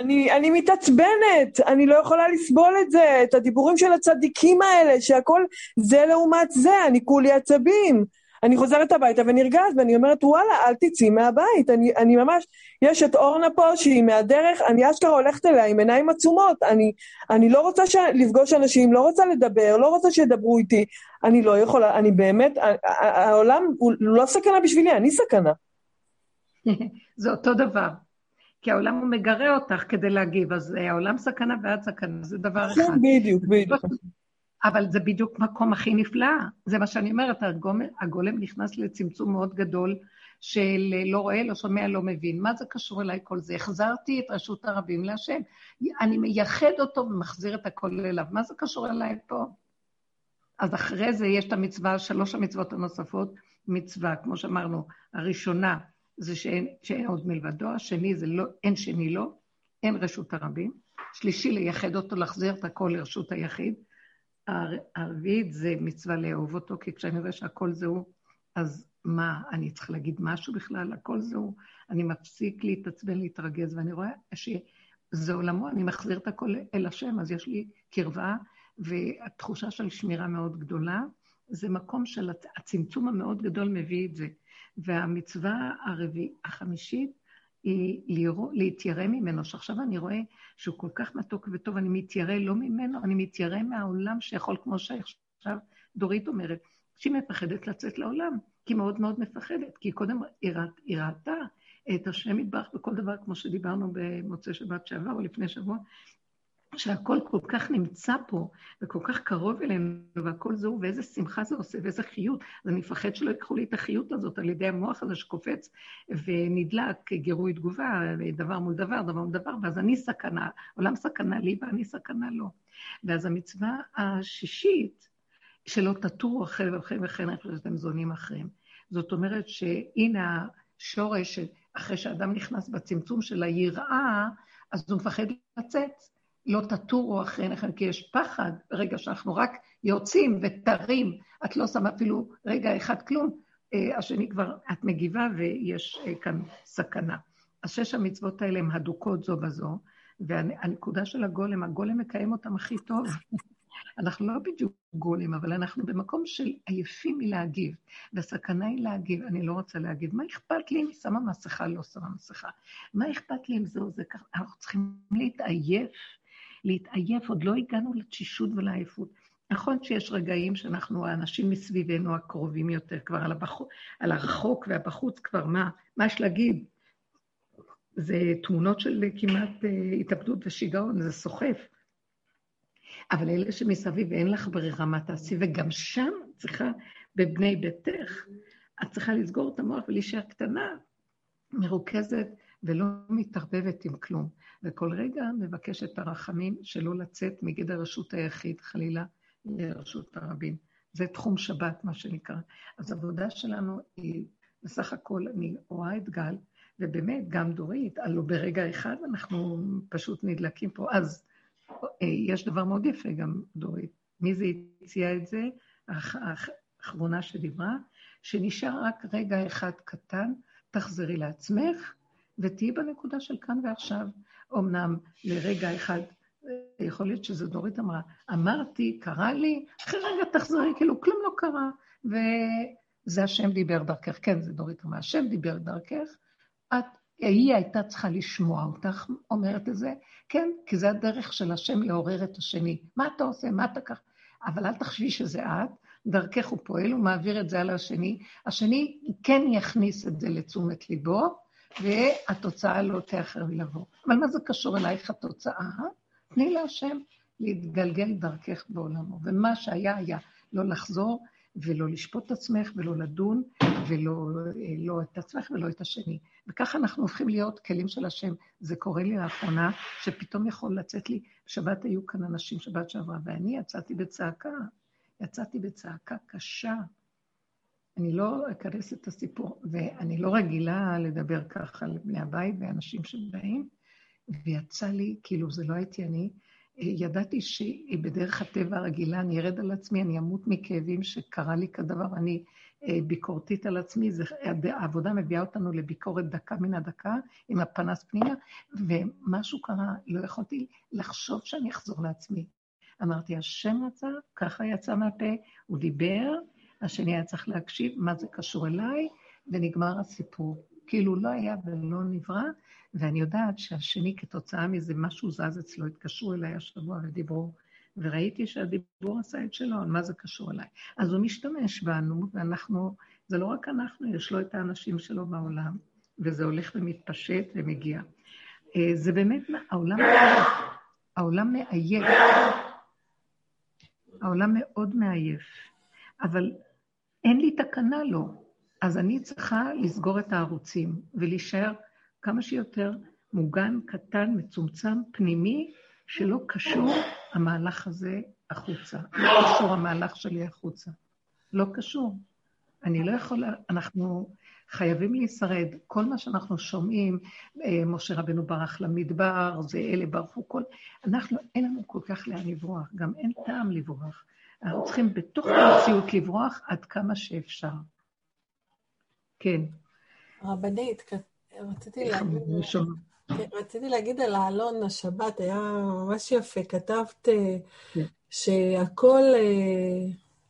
אני, אני מתעצבנת, אני לא יכולה לסבול את זה, את הדיבורים של הצדיקים האלה, שהכל זה לעומת זה, אני כולי עצבים. אני חוזרת הביתה ונרגעת, ואני אומרת, וואלה, אל תצאי מהבית. אני, אני ממש, יש את אורנה פה שהיא מהדרך, אני אשכרה הולכת אליה עם עיניים עצומות. אני, אני לא רוצה ש... לפגוש אנשים, לא רוצה לדבר, לא רוצה שידברו איתי. אני לא יכולה, אני באמת, העולם הוא לא סכנה בשבילי, אני סכנה. <laughs> זה אותו דבר. כי העולם הוא מגרה אותך כדי להגיב, אז העולם סכנה ואת סכנה, זה דבר אחד. בדיוק, בדיוק. <laughs> אבל זה בדיוק מקום הכי נפלא. זה מה שאני אומרת, הגולם, הגולם נכנס לצמצום מאוד גדול של לא רואה, לא שומע, לא מבין. מה זה קשור אליי כל זה? החזרתי את רשות הרבים להשם. אני מייחד אותו ומחזיר את הכל אליו. מה זה קשור אליי פה? אז אחרי זה יש את המצווה, שלוש המצוות הנוספות, מצווה, כמו שאמרנו, הראשונה זה שאין, שאין עוד מלבדו, השני זה לא, אין שני לו, לא, אין רשות הרבים. שלישי, לייחד אותו, להחזיר את הכל לרשות היחיד. הרביעית זה מצווה לאהוב אותו, כי כשאני רואה שהכל זה הוא, אז מה, אני צריכה להגיד משהו בכלל? הכל זה הוא. אני מפסיק להתעצבן, להתרגז, ואני רואה שזה עולמו, אני מחזיר את הכל אל השם, אז יש לי קרבה והתחושה של שמירה מאוד גדולה. זה מקום של הצמצום המאוד גדול מביא את זה. והמצווה הרביעית, החמישית, להתיירא ממנו, שעכשיו אני רואה שהוא כל כך מתוק וטוב, אני מתיירא לא ממנו, אני מתיירא מהעולם שיכול, כמו שעכשיו דורית אומרת, שהיא מפחדת לצאת לעולם, כי מאוד מאוד מפחדת, כי קודם היא ראתה את השם יתברך בכל דבר, כמו שדיברנו במוצאי שבת שעבר או לפני שבוע, שהכל כל כך נמצא פה, וכל כך קרוב אלינו, והכל זהו, ואיזה שמחה זה עושה, ואיזה חיות. אז אני מפחד שלא ייקחו לי את החיות הזאת על ידי המוח הזה שקופץ ונדלק גירוי תגובה, דבר מול דבר, דבר מול דבר, ואז אני סכנה, עולם סכנה לי ואני סכנה לו. ואז המצווה השישית, שלא תטורו אחרי וכן וכן אחרי שאתם זונים אחריהם. זאת אומרת שהנה השורש, אחרי שאדם נכנס בצמצום של היראה, אז הוא מפחד לצאת. לא תטורו אחריכם, כי יש פחד ברגע שאנחנו רק יוצאים ותרים, את לא שמה אפילו רגע אחד כלום, אה, השני כבר, את מגיבה ויש אה, כאן סכנה. אז שש המצוות האלה הן הדוקות זו בזו, והנקודה של הגולם, הגולם מקיים אותם הכי טוב. <laughs> אנחנו לא בדיוק גולים, אבל אנחנו במקום של עייפים מלהגיב, והסכנה היא להגיב, אני לא רוצה להגיב. מה אכפת לי אם היא שמה מסכה, לא שמה מסכה? מה אכפת לי אם זהו זה ככה? אנחנו צריכים להתעייף להתעייף, עוד לא הגענו לתשישות ולעייפות. נכון שיש רגעים שאנחנו, האנשים מסביבנו הקרובים יותר, כבר על, הבח... על הרחוק והבחוץ כבר, מה, מה יש להגיד? זה תמונות של כמעט uh, התאבדות ושיגעון, זה סוחף. אבל אלה שמסביב ואין לך ברירה מה תעשי, וגם שם צריכה, בבני ביתך, את צריכה לסגור את המוח ולהישאר קטנה, מרוכזת ולא מתערבבת עם כלום. וכל רגע מבקשת הרחמים שלא לצאת מגדר רשות היחיד, חלילה, לרשות הרבים. זה תחום שבת, מה שנקרא. אז העבודה שלנו היא, בסך הכל, אני רואה את גל, ובאמת, גם דורית, הלוא ברגע אחד אנחנו פשוט נדלקים פה. אז אה, יש דבר מאוד יפה גם, דורית. מי זה הציע את זה? האחרונה שדיברה, שנשאר רק רגע אחד קטן, תחזרי לעצמך ותהיי בנקודה של כאן ועכשיו. אמנם לרגע אחד, יכול להיות שזה דורית אמרה, אמרתי, קרה לי, אחרי רגע תחזרי, כאילו כלום לא קרה. וזה השם דיבר דרכך, כן, זה דורית אמרה, השם דיבר דרכך, את, היא הייתה צריכה לשמוע אותך אומרת את זה, כן, כי זה הדרך של השם לעורר את השני. מה אתה עושה? מה אתה ככה? אבל אל תחשבי שזה את, דרכך הוא פועל, הוא מעביר את זה על השני. השני כן יכניס את זה לתשומת ליבו, והתוצאה לא תאחר לבוא. אבל מה זה קשור אלייך התוצאה? תני להשם להתגלגל דרכך בעולמו. ומה שהיה, היה. לא לחזור ולא לשפוט את עצמך ולא לדון ולא לא את עצמך ולא את השני. וככה אנחנו הופכים להיות כלים של השם. זה קורה לי לאחרונה, שפתאום יכול לצאת לי, בשבת היו כאן אנשים, שבת שעברה, ואני יצאתי בצעקה, יצאתי בצעקה קשה. אני לא אכנס את הסיפור, ואני לא רגילה לדבר ככה בני הבית ואנשים שבאים, ויצא לי, כאילו זה לא הייתי אני, ידעתי שבדרך הטבע הרגילה אני ארד על עצמי, אני אמות מכאבים שקרה לי כדבר, אני אה, ביקורתית על עצמי, זה, העבודה מביאה אותנו לביקורת דקה מן הדקה, עם הפנס פנימה, ומשהו קרה, לא יכולתי לחשוב שאני אחזור לעצמי. אמרתי, השם רצה, ככה יצא מהפה, הוא דיבר, השני היה צריך להקשיב, מה זה קשור אליי, ונגמר הסיפור. כאילו לא היה ולא נברא, ואני יודעת שהשני, כתוצאה מזה, משהו זז אצלו, התקשרו אליי השבוע ודיברו, וראיתי שהדיבור עשה את שלו, מה זה קשור אליי. אז הוא משתמש בנו, ואנחנו, זה לא רק אנחנו, יש לו את האנשים שלו בעולם, וזה הולך ומתפשט ומגיע. אה, זה באמת, העולם, העולם מעייף. העולם מאוד מעייף, אבל אין לי תקנה לו. אז אני צריכה לסגור את הערוצים ולהישאר כמה שיותר מוגן, קטן, מצומצם, פנימי, שלא קשור המהלך הזה החוצה. לא קשור המהלך שלי החוצה. לא קשור. אני לא יכולה, אנחנו חייבים להישרד. כל מה שאנחנו שומעים, אה, משה רבנו ברח למדבר, זה אלה ברחו, כל... אנחנו, אין לנו כל כך לאן לברוח, גם אין טעם לברוח. אנחנו צריכים בתוך המציאות לברוח עד כמה שאפשר. כן. רבנית, רציתי להגיד... כן, רציתי להגיד על העלון השבת, היה ממש יפה. כתבת אה, כן. שהכל אה,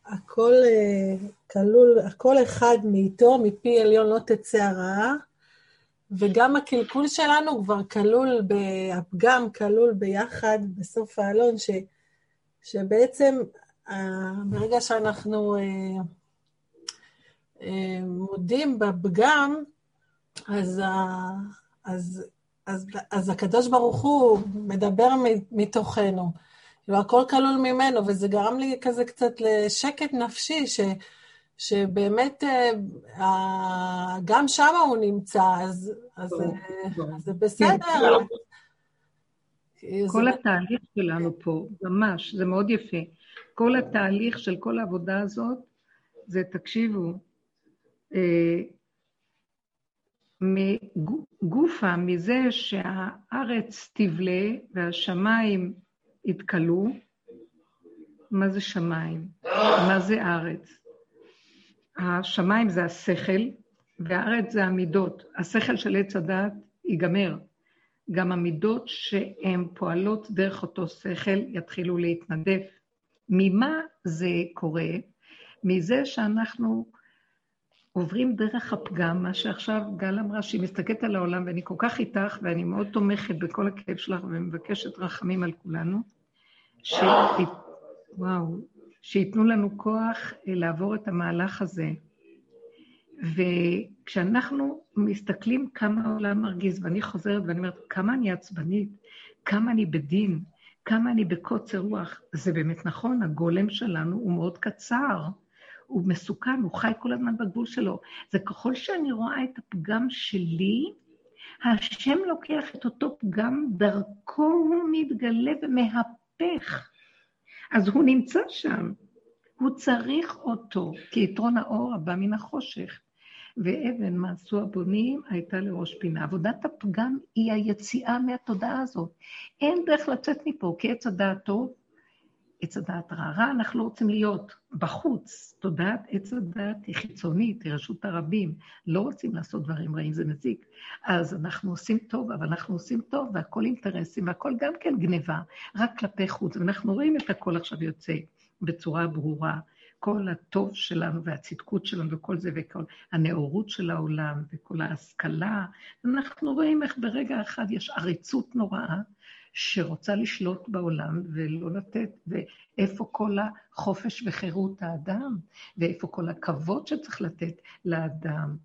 הכל אה, כלול, הכל אחד מאיתו, מפי עליון לא תצא הרעה, וגם הקלקול שלנו כבר כלול, הפגם כלול ביחד בסוף העלון, ש, שבעצם ברגע שאנחנו מודים בפגם, אז, אז, אז, אז הקדוש ברוך הוא מדבר מתוכנו. כאילו, הכל כלול ממנו, וזה גרם לי כזה קצת לשקט נפשי, ש, שבאמת אה, גם שם הוא נמצא, אז, אז, אה, אז זה בסדר. כן, כל התהליך שלנו פה, ממש, זה מאוד יפה. כל התהליך של כל העבודה הזאת, זה, תקשיבו, אה, מגופה, מזה שהארץ תבלה והשמיים יתכלו, מה זה שמיים? מה זה ארץ? השמיים זה השכל, והארץ זה המידות. השכל של עץ הדת ייגמר. גם המידות שהן פועלות דרך אותו שכל יתחילו להתנדף. ממה זה קורה? מזה שאנחנו עוברים דרך הפגם, מה שעכשיו גל אמרה, שהיא מסתכלת על העולם, ואני כל כך איתך, ואני מאוד תומכת בכל הכאב שלך, ומבקשת רחמים על כולנו, ש... וואו, שייתנו לנו כוח אה, לעבור את המהלך הזה. וכשאנחנו מסתכלים כמה העולם מרגיז, ואני חוזרת ואני אומרת, כמה אני עצבנית, כמה אני בדין, כמה אני בקוצר רוח, זה באמת נכון, הגולם שלנו הוא מאוד קצר. הוא מסוכן, הוא חי כל הזמן בגבול שלו. זה ככל שאני רואה את הפגם שלי, השם לוקח את אותו פגם, דרכו הוא מתגלה ומהפך. אז הוא נמצא שם, הוא צריך אותו, כי יתרון האור הבא מן החושך. ואבן מעשו הבונים הייתה לראש פינה. עבודת הפגם היא היציאה מהתודעה הזאת. אין דרך לצאת מפה, כי עץ הדעת טוב עץ הדעת רע. רע אנחנו לא רוצים להיות בחוץ. תודעת עץ הדעת היא חיצונית, היא רשות הרבים. לא רוצים לעשות דברים רעים, זה מזיק. אז אנחנו עושים טוב, אבל אנחנו עושים טוב, והכל אינטרסים, והכל גם כן גניבה, רק כלפי חוץ. ואנחנו רואים את הכל עכשיו יוצא בצורה ברורה. כל הטוב שלנו והצדקות שלנו וכל זה, וכל הנאורות של העולם וכל ההשכלה. אנחנו רואים איך ברגע אחד יש עריצות נוראה, שרוצה לשלוט בעולם ולא לתת, ואיפה כל החופש וחירות האדם, ואיפה כל הכבוד שצריך לתת לאדם.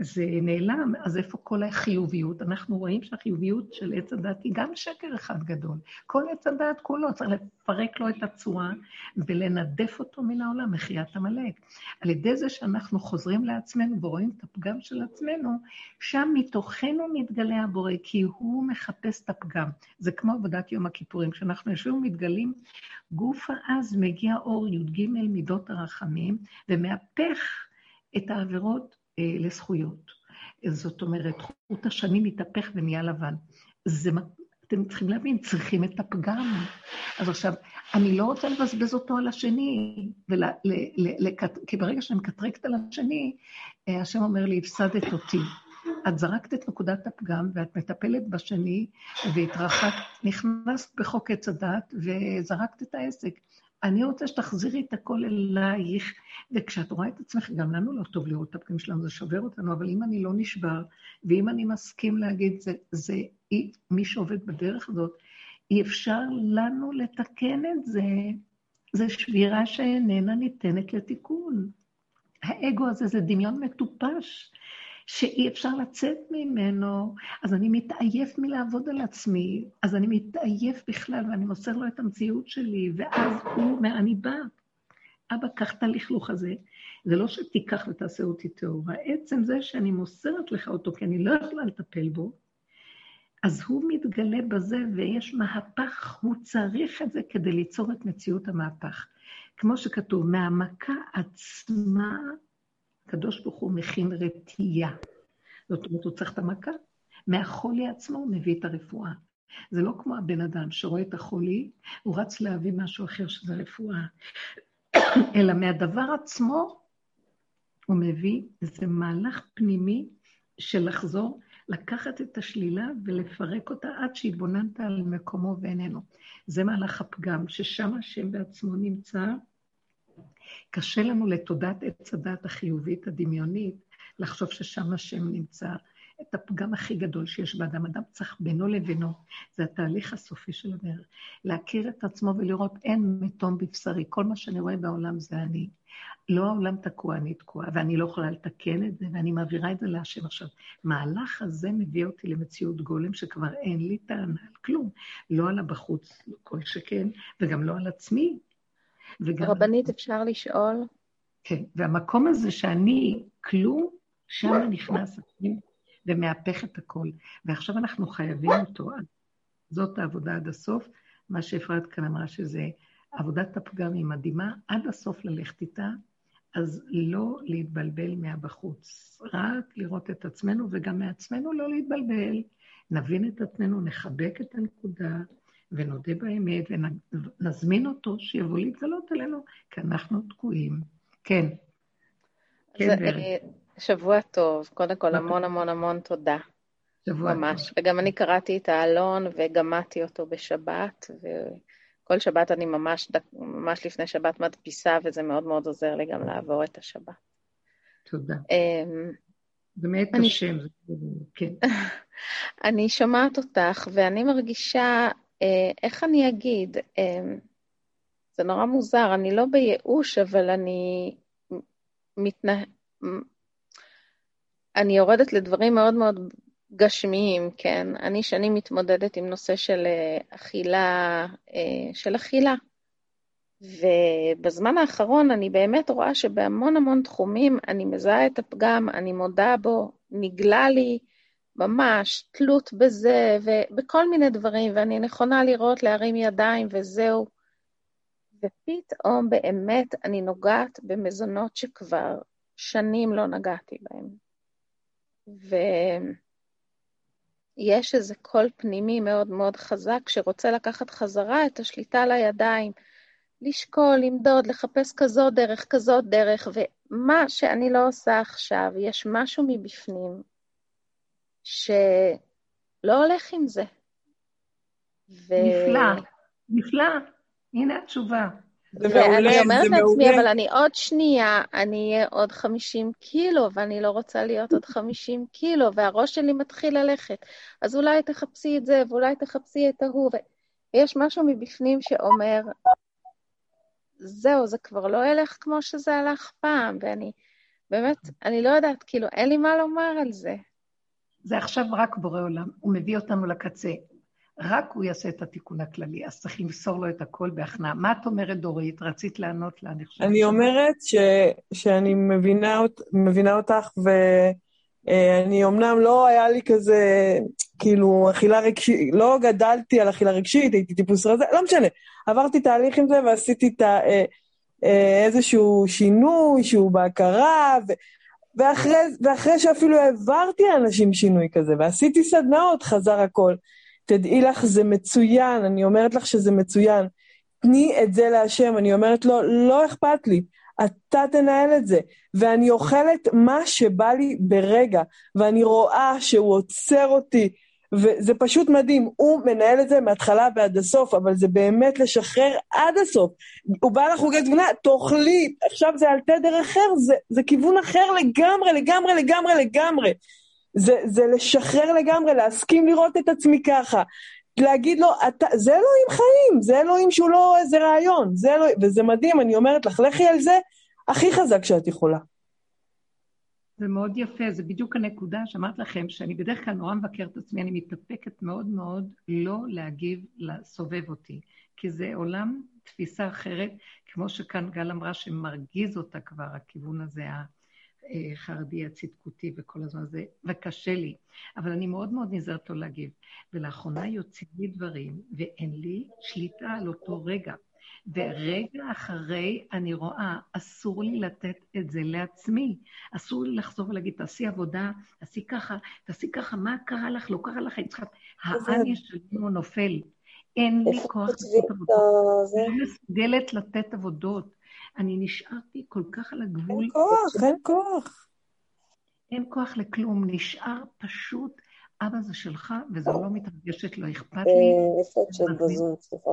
זה נעלם, אז איפה כל החיוביות? אנחנו רואים שהחיוביות של עץ הדת היא גם שקר אחד גדול. כל עץ הדת כולו, צריך לפרק לו את הצורה ולנדף אותו מן העולם, מחיית עמלק. על ידי זה שאנחנו חוזרים לעצמנו ורואים את הפגם של עצמנו, שם מתוכנו מתגלה הבורא, כי הוא מחפש את הפגם. זה כמו עבודת יום הכיפורים, כשאנחנו יושבים ומתגלים, גוף העז מגיע אור י"ג מידות הרחמים, ומהפך את העבירות לזכויות. זאת אומרת, חוט השנים מתהפך ונהיה לבן. זה, אתם צריכים להבין, צריכים את הפגם. אז עכשיו, אני לא רוצה לבזבז אותו על השני, ול, ל, ל, ל, כי ברגע שאני מקטרקת על השני, אה, השם אומר לי, הפסדת אותי. את זרקת את נקודת הפגם ואת מטפלת בשני, והתרחקת, נכנסת בחוק עץ הדת וזרקת את העסק. אני רוצה שתחזירי את הכל אלייך, וכשאת רואה את עצמך, גם לנו לא טוב לראות את הפגמים שלנו, זה שובר אותנו, אבל אם אני לא נשבר, ואם אני מסכים להגיד, זה, זה מי שעובד בדרך הזאת, אי אפשר לנו לתקן את זה. זה שבירה שאיננה ניתנת לתיקון. האגו הזה זה דמיון מטופש. שאי אפשר לצאת ממנו, אז אני מתעייף מלעבוד על עצמי, אז אני מתעייף בכלל ואני מוסר לו את המציאות שלי, ואז הוא אומר, אני בא. אבא, קח את הלכלוך הזה. זה לא שתיקח ותעשה אותי טהורה, עצם זה שאני מוסרת לך אותו, כי אני לא יכולה לטפל בו, אז הוא מתגלה בזה ויש מהפך, הוא צריך את זה כדי ליצור את מציאות המהפך. כמו שכתוב, מהמכה עצמה הקדוש ברוך הוא מכין רתיעה. זאת אומרת, הוא צריך את המכה. מהחולי עצמו הוא מביא את הרפואה. זה לא כמו הבן אדם שרואה את החולי, הוא רץ להביא משהו אחר שזה רפואה, <coughs> אלא מהדבר עצמו הוא מביא איזה מהלך פנימי של לחזור, לקחת את השלילה ולפרק אותה עד שהתבוננת על מקומו ואיננו. זה מהלך הפגם, ששם השם בעצמו נמצא, קשה לנו לתודעת עץ הדת החיובית, הדמיונית, לחשוב ששם השם נמצא. את הפגם הכי גדול שיש באדם. אדם צריך בינו לבינו, זה התהליך הסופי של הדרך. להכיר את עצמו ולראות אין מתום בבשרי, כל מה שאני רואה בעולם זה אני. לא העולם תקוע, אני תקועה, ואני לא יכולה לתקן את זה, ואני מעבירה את זה להשם עכשיו. מהלך הזה מביא אותי למציאות גולם שכבר אין לי טענה על כלום. לא על הבחוץ, כל שכן, וגם לא על עצמי, וגם... רבנית, אפשר לשאול? כן, והמקום הזה שאני כלום, שם נכנס הפנים ומהפך את הכל. ועכשיו אנחנו חייבים אותו. זאת העבודה עד הסוף. מה שאפרת כאן אמרה שזה עבודת הפגם היא מדהימה, עד הסוף ללכת איתה, אז לא להתבלבל מהבחוץ, רק לראות את עצמנו, וגם מעצמנו לא להתבלבל. נבין את עצמנו, נחבק את הנקודה, ונודה באמת, ונזמין אותו שיבוא להתגלות עלינו, כי אנחנו תקועים. כן. כן, אה, שבוע טוב. קודם כל, המון המון המון תודה. שבוע ממש. טוב. וגם אני קראתי את העלון וגמדתי אותו בשבת, וכל שבת אני ממש, ממש לפני שבת מדפיסה, וזה מאוד מאוד עוזר לי גם לעבור את השבת. תודה. אמ, זה מאת השם, כן. <laughs> אני שומעת אותך, ואני מרגישה איך אני אגיד? אה, זה נורא מוזר, אני לא בייאוש, אבל אני מתנה... אני יורדת לדברים מאוד מאוד גשמיים, כן? אני שנים מתמודדת עם נושא של אה, אכילה, של אכילה. ובזמן האחרון אני באמת רואה שבהמון המון תחומים אני מזהה את הפגם, אני מודה בו, נגלה לי, ממש תלות בזה ובכל מיני דברים, ואני נכונה לראות, להרים ידיים וזהו. ופתאום באמת אני נוגעת במזונות שכבר שנים לא נגעתי בהם. ויש איזה קול פנימי מאוד מאוד חזק שרוצה לקחת חזרה את השליטה לידיים, לשקול, למדוד, לחפש כזאת דרך, כזאת דרך, ומה שאני לא עושה עכשיו, יש משהו מבפנים שלא הולך עם זה. ו... נפלא, נפלא. הנה התשובה. זה מעולה, ואני אומרת לעצמי, אבל אני עוד שנייה, אני אהיה עוד 50 קילו, ואני לא רוצה להיות עוד 50 קילו, והראש שלי מתחיל ללכת. אז אולי תחפשי את זה, ואולי תחפשי את ההוא. ויש משהו מבפנים שאומר, זהו, זה כבר לא ילך כמו שזה הלך פעם, ואני באמת, אני לא יודעת, כאילו, אין לי מה לומר על זה. זה עכשיו רק בורא עולם, הוא מביא אותנו לקצה. רק הוא יעשה את התיקון הכללי, אז צריך למסור לו את הכל בהכנעה. מה את אומרת, דורית? רצית לענות לה, אני חושבת. אני אומרת ש, שאני מבינה, מבינה אותך, ואני אומנם לא היה לי כזה, כאילו, אכילה רגשית, לא גדלתי על אכילה רגשית, הייתי טיפוס רזה, לא משנה. עברתי תהליך עם זה ועשיתי את ה... אה, אה, איזשהו שינוי שהוא בהכרה, ו... ואחרי, ואחרי שאפילו העברתי לאנשים שינוי כזה, ועשיתי סדנאות, חזר הכל. תדעי לך, זה מצוין, אני אומרת לך שזה מצוין. תני את זה להשם, אני אומרת לו, לא אכפת לי, אתה תנהל את זה. ואני אוכלת מה שבא לי ברגע, ואני רואה שהוא עוצר אותי, וזה פשוט מדהים. הוא מנהל את זה מההתחלה ועד הסוף, אבל זה באמת לשחרר עד הסוף. הוא בא לחוגי תבונה, תאכלי, עכשיו זה על תדר אחר, זה, זה כיוון אחר לגמרי, לגמרי, לגמרי, לגמרי. זה, זה לשחרר לגמרי, להסכים לראות את עצמי ככה. להגיד לו, אתה, זה אלוהים חיים, זה אלוהים שהוא לא איזה רעיון, זה אלוהים, וזה מדהים, אני אומרת לך, לכי על זה הכי חזק שאת יכולה. זה מאוד יפה, זה בדיוק הנקודה שאמרת לכם, שאני בדרך כלל נורא מבקרת את עצמי, אני מתאפקת מאוד מאוד לא להגיב לסובב אותי, כי זה עולם תפיסה אחרת, כמו שכאן גל אמרה, שמרגיז אותה כבר הכיוון הזה, החרדי הצדקותי וכל הזמן הזה, וקשה לי. אבל אני מאוד מאוד נזהרת לא להגיב. ולאחרונה יוצאים לי דברים, ואין לי שליטה על אותו רגע. ורגע אחרי אני רואה, אסור לי לתת את זה לעצמי. אסור לי לחזור ולהגיד, תעשי עבודה, תעשי ככה, תעשי ככה, מה קרה לך, לא קרה לך, יצחק. האני שלנו נופל. אין לי כוח לעשות עבודות. אני מסוגלת לתת עבודות. אני נשארתי כל כך על הגבול. אין כוח, אין כוח. אין כוח לכלום, נשאר פשוט, אבא זה שלך, וזה לא מתרגשת, לא אכפת לי. אה, איפה את שאת בזום, סליחה?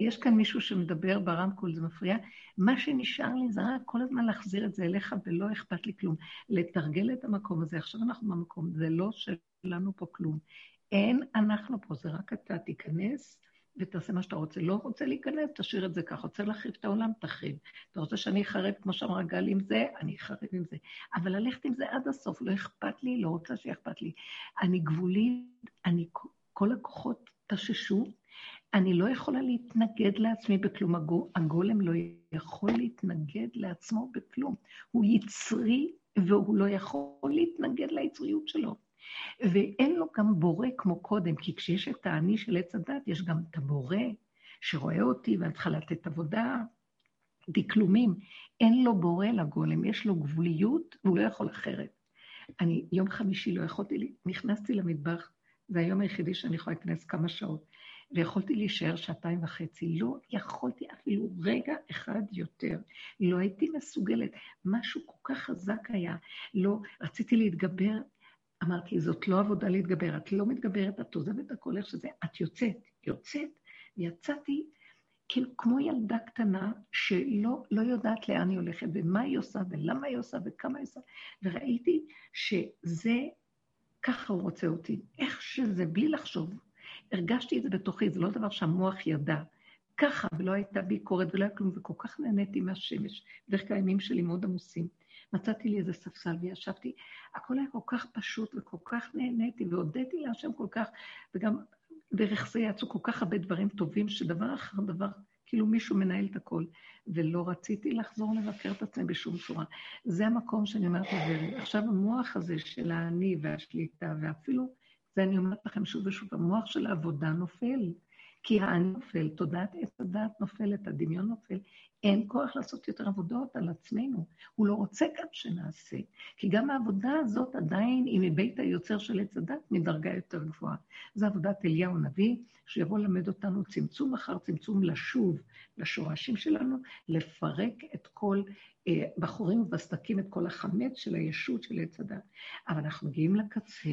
יש כאן מישהו שמדבר ברמקול, זה מפריע. מה שנשאר לי זה רק כל הזמן להחזיר את זה אליך, ולא אכפת לי כלום. לתרגל את המקום הזה, עכשיו אנחנו במקום, זה לא שלנו פה כלום. אין אנחנו פה, זה רק אתה תיכנס ותעשה מה שאתה רוצה. לא רוצה להיכנס, תשאיר את זה ככה. רוצה להחריב את העולם, תחריב. אתה רוצה שאני אחרב, כמו שאמרה גל, עם זה, אני אחרב עם זה. אבל ללכת עם זה עד הסוף, לא אכפת לי, לא רוצה שאכפת לי. אני גבולית, אני, כל הכוחות תששו, אני לא יכולה להתנגד לעצמי בכלום. הגולם לא יכול להתנגד לעצמו בכלום. הוא יצרי, והוא לא יכול להתנגד ליצריות שלו. ואין לו גם בורא כמו קודם, כי כשיש את האני של עץ הדת, יש גם את הבורא שרואה אותי ואני צריכה לתת עבודה, דקלומים. אין לו בורא לגולם, יש לו גבוליות והוא לא יכול אחרת. אני יום חמישי לא יכולתי, נכנסתי למטבח, זה היום היחידי שאני יכולה להיכנס כמה שעות, ויכולתי להישאר שעתיים וחצי. לא יכולתי אפילו רגע אחד יותר. לא הייתי מסוגלת. משהו כל כך חזק היה. לא, רציתי להתגבר אמרתי, זאת לא עבודה להתגבר, את לא מתגברת, את עוזבת הכל איך שזה, את יוצאת, יוצאת, ויצאתי כאילו כמו ילדה קטנה שלא לא יודעת לאן היא הולכת, ומה היא עושה, ולמה היא עושה, וכמה היא עושה, וראיתי שזה, ככה הוא רוצה אותי, איך שזה, בלי לחשוב. הרגשתי את זה בתוכי, זה לא דבר שהמוח ידע. ככה, ולא הייתה ביקורת ולא היה כלום, וכל כך נהניתי מהשמש. בדרך כלל הימים שלי מאוד עמוסים. מצאתי לי איזה ספסל וישבתי, הכל היה כל כך פשוט וכל כך נהניתי והודיתי להשם כל כך, וגם דרך זה יצאו כל כך הרבה דברים טובים, שדבר אחר דבר כאילו מישהו מנהל את הכל. ולא רציתי לחזור לבקר את עצמי בשום צורה. זה המקום שאני אומרת עכשיו המוח הזה של האני והשליטה, ואפילו, זה אני אומרת לכם שוב ושוב, המוח של העבודה נופל. כי האני נופל, תודעת עץ הדעת נופלת, הדמיון נופל, אין כוח לעשות יותר עבודות על עצמנו. הוא לא רוצה גם שנעשה, כי גם העבודה הזאת עדיין היא מבית היוצר של עץ הדת מדרגה יותר גבוהה. זו עבודת אליהו הנביא, שיבוא ללמד אותנו צמצום אחר צמצום לשוב לשורשים שלנו, לפרק את כל בחורים ובסדקים את כל החמץ של הישות של עץ הדת. אבל אנחנו מגיעים לקצה,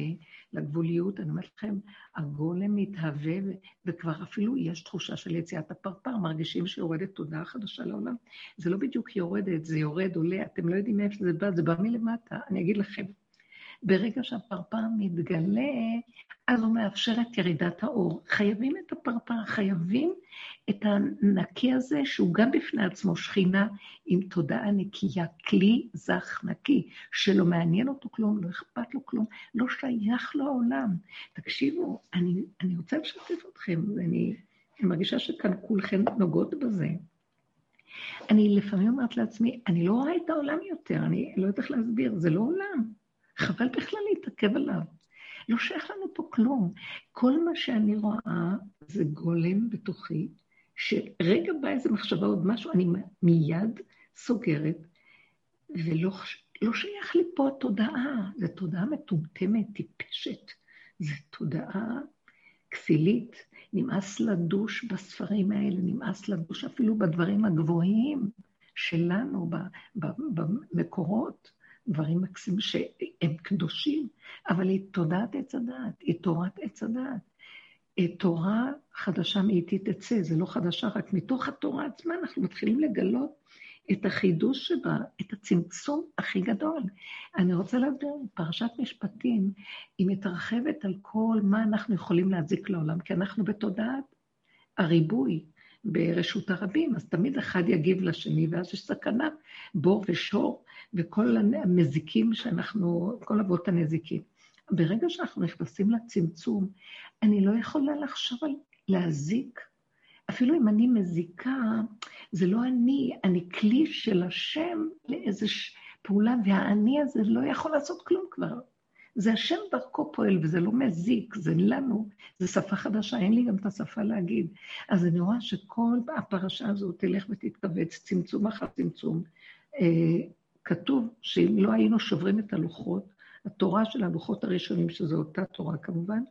לגבוליות, אני אומרת לכם, הגולם מתהווה, וכבר אפילו יש תחושה של יציאת הפרפר, מרגישים שיורדת תודעה חדשה לעולם. זה לא בדיוק יורדת, זה יורד, עולה, אתם לא יודעים מאיפה זה בא, זה בא מלמטה. אני אגיד לכם, ברגע שהפרפר מתגלה, אז הוא מאפשר את ירידת האור. חייבים את הפרפר, חייבים את הנקי הזה, שהוא גם בפני עצמו שכינה עם תודעה נקייה, כלי זך נקי, שלא מעניין אותו כלום, לא אכפת לו כלום, לא שייך לו העולם. תקשיבו, אני, אני רוצה לשתף אתכם, ואני אני מרגישה שכאן כולכם נוגעות בזה. אני לפעמים אומרת לעצמי, אני לא רואה את העולם יותר, אני לא יודעת איך להסביר, זה לא עולם. חבל בכלל להתעכב עליו. לא שייך לנו פה כלום. כל מה שאני רואה זה גולם בתוכי, שרגע בא איזה מחשבה עוד משהו, אני מיד סוגרת, ולא לא שייך לי פה התודעה, זו תודעה מטומטמת, טיפשת. זו תודעה כסילית. נמאס לדוש בספרים האלה, נמאס לדוש אפילו בדברים הגבוהים שלנו, במקורות. דברים מקסימים שהם קדושים, אבל היא תודעת עץ הדעת, היא תורת עץ הדעת. תורה חדשה מאיתי תצא, זה לא חדשה, רק מתוך התורה עצמה אנחנו מתחילים לגלות את החידוש שבה, את הצמצום הכי גדול. אני רוצה לדעת, פרשת משפטים, היא מתרחבת על כל מה אנחנו יכולים להזיק לעולם, כי אנחנו בתודעת הריבוי, ברשות הרבים, אז תמיד אחד יגיב לשני, ואז יש סכנה, בור ושור, וכל המזיקים שאנחנו, כל אבות הנזיקים. ברגע שאנחנו נכנסים לצמצום, אני לא יכולה לחשוב על להזיק. אפילו אם אני מזיקה, זה לא אני, אני כלי של השם לאיזו פעולה, והאני הזה לא יכול לעשות כלום כבר. זה השם דרכו פועל, וזה לא מזיק, זה לנו, זה שפה חדשה, אין לי גם את השפה להגיד. אז אני רואה שכל הפרשה הזאת תלך ותתכווץ, צמצום אחר צמצום. כתוב שאם לא היינו שוברים את הלוחות, התורה של הלוחות הראשונים, שזו אותה תורה כמובן,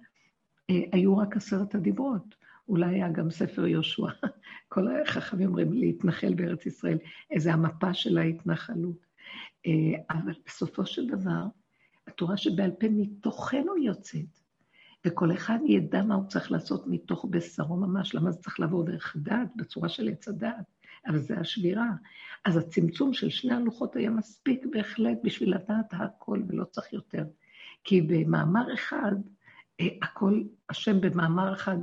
אה, היו רק עשרת הדיברות. אולי היה גם ספר יהושע. <laughs> כל החכמים אומרים להתנחל בארץ ישראל, איזה המפה של ההתנחלות. אה, אבל בסופו של דבר, התורה שבעל פה מתוכנו יוצאת, וכל אחד ידע מה הוא צריך לעשות מתוך בשרו ממש, למה זה צריך לעבור דרך דעת, בצורה של עץ הדעת, אבל זה השבירה. אז הצמצום של שני הלוחות היה מספיק בהחלט בשביל לדעת הכל ולא צריך יותר. כי במאמר אחד, אה, הכל, השם במאמר אחד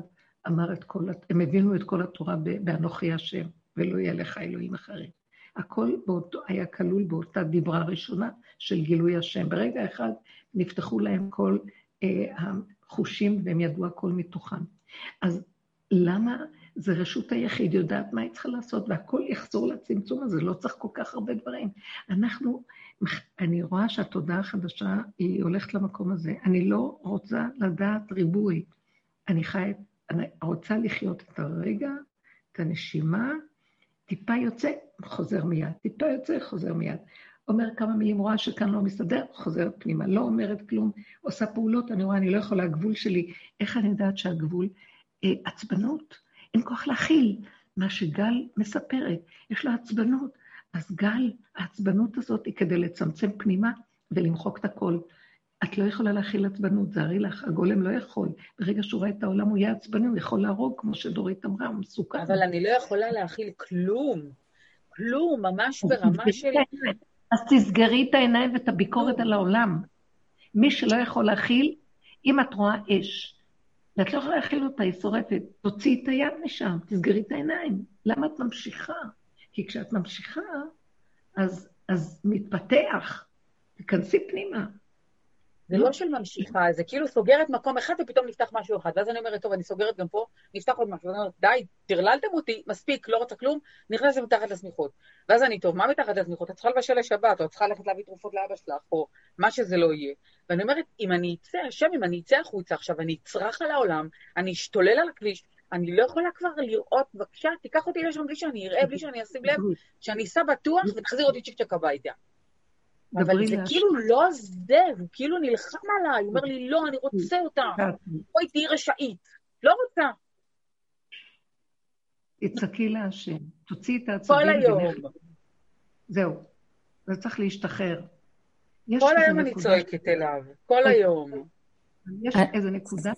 אמר את כל, הם הבינו את כל התורה באנוכי השם, ולא יהיה לך אלוהים אחרים. הכל באותו, היה כלול באותה דיברה ראשונה של גילוי השם. ברגע אחד נפתחו להם כל אה, החושים והם ידעו הכל מתוכם. אז למה זה רשות היחיד יודעת מה היא צריכה לעשות, והכל יחזור לצמצום הזה, לא צריך כל כך הרבה דברים. אנחנו, אני רואה שהתודעה החדשה היא הולכת למקום הזה. אני לא רוצה לדעת ריבוי. אני חי, אני רוצה לחיות את הרגע, את הנשימה, טיפה יוצא, חוזר מיד, טיפה יוצא, חוזר מיד. אומר כמה מילים, רואה שכאן לא מסתדר, חוזרת פנימה, לא אומרת כלום, עושה פעולות, אני רואה, אני לא יכולה, הגבול שלי, איך אני יודעת שהגבול? אה, עצבנות, אין כוח להכיל מה שגל מספרת, יש לה עצבנות. אז גל, העצבנות הזאת היא כדי לצמצם פנימה ולמחוק את הכל. את לא יכולה להכיל עצבנות, זהרי לך, הגולם לא יכול. ברגע שהוא רואה את העולם הוא יהיה עצבני, הוא יכול להרוג, כמו שדורית אמרה, הוא מסוכן. אבל אני לא יכולה להכיל כלום. כלום, ממש ברמה של... אז תסגרי את העיניים ואת הביקורת על העולם. מי שלא יכול להכיל, אם את רואה אש, ואת לא יכולה להכיל אותה, היא שורפת, תוציאי את היד משם, תסגרי את העיניים. למה את ממשיכה? כי כשאת ממשיכה, אז, אז מתפתח, תיכנסי פנימה. זה לא של ממשיכה, זה כאילו סוגרת מקום אחד ופתאום נפתח משהו אחד. ואז אני אומרת, טוב, אני סוגרת גם פה, נפתח עוד משהו. ואני אומרת, די, טרללתם אותי, מספיק, לא רוצה כלום, נכנסת מתחת לשמיכות. ואז אני, טוב, מה מתחת לשמיכות? את צריכה לבשל לשבת, או את צריכה ללכת להביא תרופות לאבא שלך, או מה שזה לא יהיה. ואני אומרת, אם אני אצא, השם, אם אני אצא החוצה עכשיו, אני אצרח על העולם, אני אשתולל על הכביש, אני לא יכולה כבר לראות, בבקשה, תיקח אותי לשם בלי שאני אראה, בלי שאני אשים לב, <laughs> שאני אסע בטוח ותחזיר אותי צ'יק צ'ק הביתה. אבל זה כאילו לא זה, הוא כאילו נלחם עליי, הוא אומר לי, לא, אני רוצה אותה. בואי תהיי רשאית. לא רוצה. תצעקי להשם, תוציאי את העצבים. כל היום. זהו, זה צריך להשתחרר. כל היום אני צועקת אליו, כל היום. יש איזו נקודה,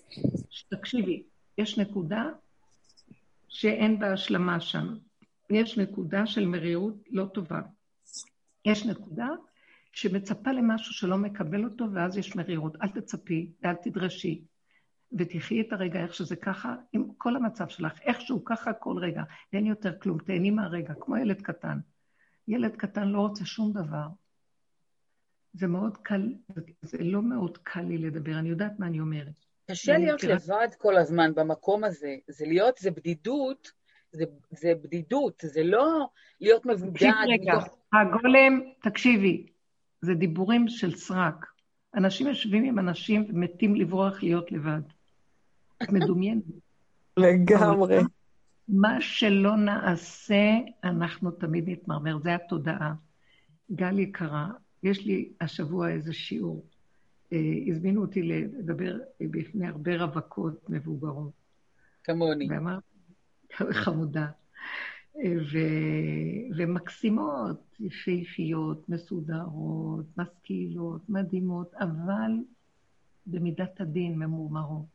תקשיבי, יש נקודה שאין בה השלמה שם. יש נקודה של מרירות לא טובה. יש נקודה שמצפה למשהו שלא מקבל אותו, ואז יש מרירות. אל תצפי ואל תדרשי, ותחי את הרגע איך שזה ככה, עם כל המצב שלך, איכשהו ככה כל רגע. אין יותר כלום, תהני מהרגע, כמו ילד קטן. ילד קטן לא רוצה שום דבר. זה מאוד קל, זה לא מאוד קל לי לדבר, אני יודעת מה אני אומרת. קשה להיות מכירה... לבד כל הזמן במקום הזה. זה להיות, זה בדידות, זה, זה בדידות, זה לא להיות מבודד. תקשיבי רגע, מתוך... הגולם, תקשיבי, זה דיבורים של סרק. אנשים יושבים עם אנשים ומתים לברוח להיות לבד. את מדומיינת. <laughs> לגמרי. מה שלא נעשה, אנחנו תמיד נתמרמר. זה התודעה. גל יקרה, יש לי השבוע איזה שיעור. אה, הזמינו אותי לדבר בפני הרבה רווקות מבוגרות. כמוני. ואמרתי, חמודה. ו... ומקסימות, יפהפיות, מסודרות, משכילות, מדהימות, אבל במידת הדין ממורמרות.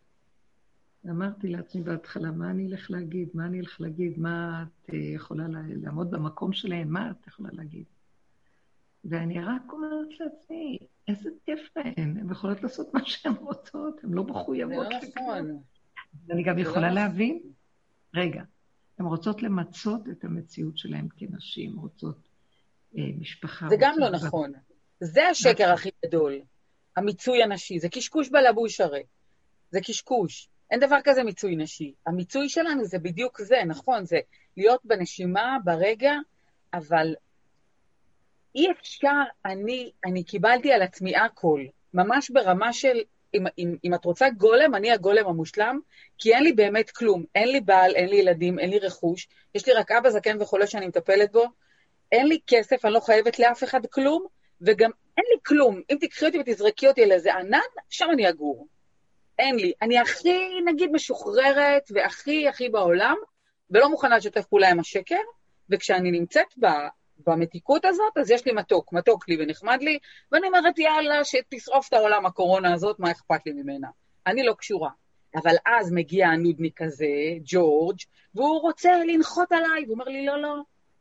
אמרתי לעצמי בהתחלה, מה אני אלך להגיד? מה אני אלך להגיד? מה את אה, יכולה לעמוד במקום שלהן? מה את יכולה להגיד? ואני רק אומרת לעצמי, איזה כיף להן, הן יכולות לעשות מה שהן רוצות, הן לא מחויבות. זה לא נכון. אני גם יכולה לא להבין, רגע, הן רוצות למצות את המציאות שלהן כנשים, רוצות אה, משפחה. זה גם לא נכון. זה השקר הכי גדול, המיצוי הנשי. זה קשקוש בלבוש הרי. זה קשקוש. אין דבר כזה מיצוי נשי. המיצוי שלנו זה בדיוק זה, נכון, זה להיות בנשימה, ברגע, אבל אי אפשר, אני, אני קיבלתי על עצמי הכל, ממש ברמה של אם, אם, אם את רוצה גולם, אני הגולם המושלם, כי אין לי באמת כלום. אין לי בעל, אין לי ילדים, אין לי רכוש, יש לי רק אבא זקן וחולה שאני מטפלת בו, אין לי כסף, אני לא חייבת לאף אחד כלום, וגם אין לי כלום. אם תקחי אותי ותזרקי אותי לאיזה ענן, שם אני אגור. אין לי. אני הכי, נגיד, משוחררת והכי הכי בעולם, ולא מוכנה לשתף פעולה עם השקר, וכשאני נמצאת במתיקות הזאת, אז יש לי מתוק, מתוק לי ונחמד לי, ואני אומרת, יאללה, שתשרוף את העולם הקורונה הזאת, מה אכפת לי ממנה? אני לא קשורה. אבל אז מגיע הנודניק הזה, ג'ורג', והוא רוצה לנחות עליי, והוא אומר לי, לא, לא,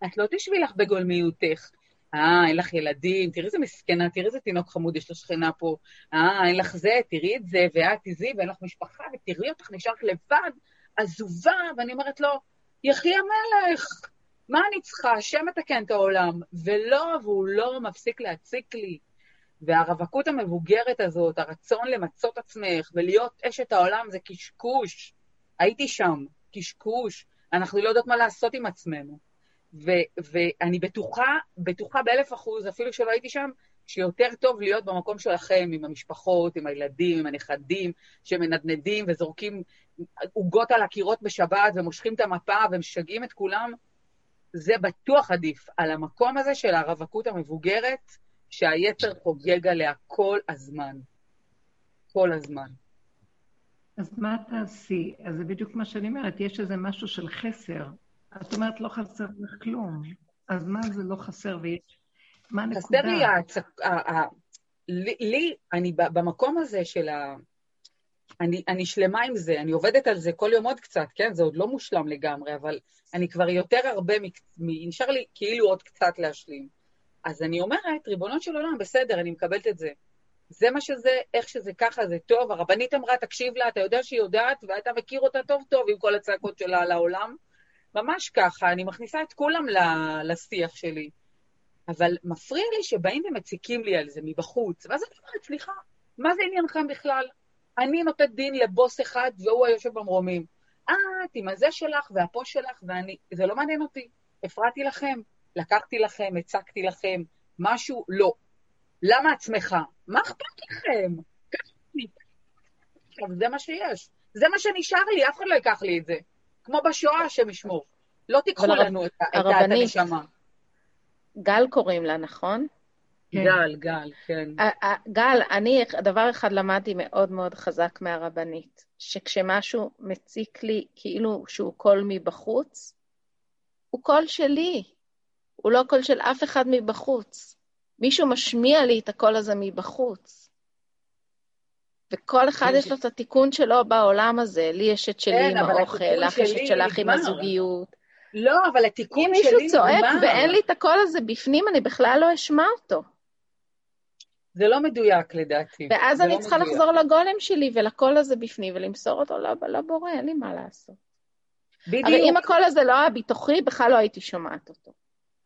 את לא תשבי לך בגולמיותך. אה, אין לך ילדים, תראי איזה מסכנה, תראי איזה תינוק חמוד יש לשכנה פה. אה, אין לך זה, תראי את זה, ואת תזי, ואין לך משפחה, ותראי אותך נשארת לבד, עזובה, ואני אומרת לו, יחי המלך, מה אני צריכה? השם מתקן את העולם. ולא, והוא לא מפסיק להציק לי. והרווקות המבוגרת הזאת, הרצון למצות עצמך ולהיות אשת העולם זה קשקוש. הייתי שם, קשקוש. אנחנו לא יודעות מה לעשות עם עצמנו. ו- ואני בטוחה, בטוחה באלף אחוז, אפילו שלא הייתי שם, שיותר טוב להיות במקום שלכם, עם המשפחות, עם הילדים, עם הנכדים, שמנדנדים וזורקים עוגות על הקירות בשבת ומושכים את המפה ומשגעים את כולם, זה בטוח עדיף על המקום הזה של הרווקות המבוגרת, שהיצר חוגג עליה כל הזמן. כל הזמן. אז מה תעשי? אז זה בדיוק מה שאני אומרת, יש איזה משהו של חסר. את אומרת, לא חסר לך כלום. אז מה זה לא חסר ויש... מה הנקודה? חסר לי, הצק... לי, אני במקום הזה של ה... אני, אני שלמה עם זה, אני עובדת על זה כל יום עוד קצת, כן? זה עוד לא מושלם לגמרי, אבל אני כבר יותר הרבה, נשאר לי כאילו עוד קצת להשלים. אז אני אומרת, ריבונות של עולם, בסדר, אני מקבלת את זה. זה מה שזה, איך שזה ככה, זה טוב. הרבנית אמרה, תקשיב לה, אתה יודע שהיא יודעת, ואתה מכיר אותה טוב טוב עם כל הצעקות שלה על העולם. ממש ככה, אני מכניסה את כולם לשיח שלי. אבל מפריע לי שבאים ומציקים לי על זה מבחוץ, ואז אני אומרת, סליחה, מה זה עניינכם בכלל? אני נותנת דין לבוס אחד והוא היושב במרומים. את עם הזה שלך והפה שלך ואני, זה לא מעניין אותי. הפרעתי לכם, לקחתי לכם, הצקתי לכם, משהו, לא. למה עצמך? מה אכפת לכם? זה מה שיש. זה מה שנשאר לי, אף אחד לא ייקח לי את זה. כמו בשואה, השם ישמור. לא תיקחו לנו את הנשמה. גל קוראים לה, נכון? כן. גל, גל, כן. גל, אני דבר אחד למדתי מאוד מאוד חזק מהרבנית, שכשמשהו מציק לי כאילו שהוא קול מבחוץ, הוא קול שלי, הוא לא קול של אף אחד מבחוץ. מישהו משמיע לי את הקול הזה מבחוץ. וכל אחד יש לו את התיקון שלו בעולם הזה. לי יש את שלי כן, עם האוכל, לך יש את שלך עם הזוגיות. לא, אבל התיקון שלי נגמר. אם מישהו צועק ואין לי את הקול הזה בפנים, אני בכלל לא אשמע אותו. זה לא מדויק לדעתי. ואז אני לא צריכה מדויק. לחזור לגולם שלי ולקול הזה בפנים ולמסור אותו לבורא, אין לי מה לעשות. בדיוק. הרי אם הקול הזה לא היה בתוכי, בכלל לא הייתי שומעת אותו.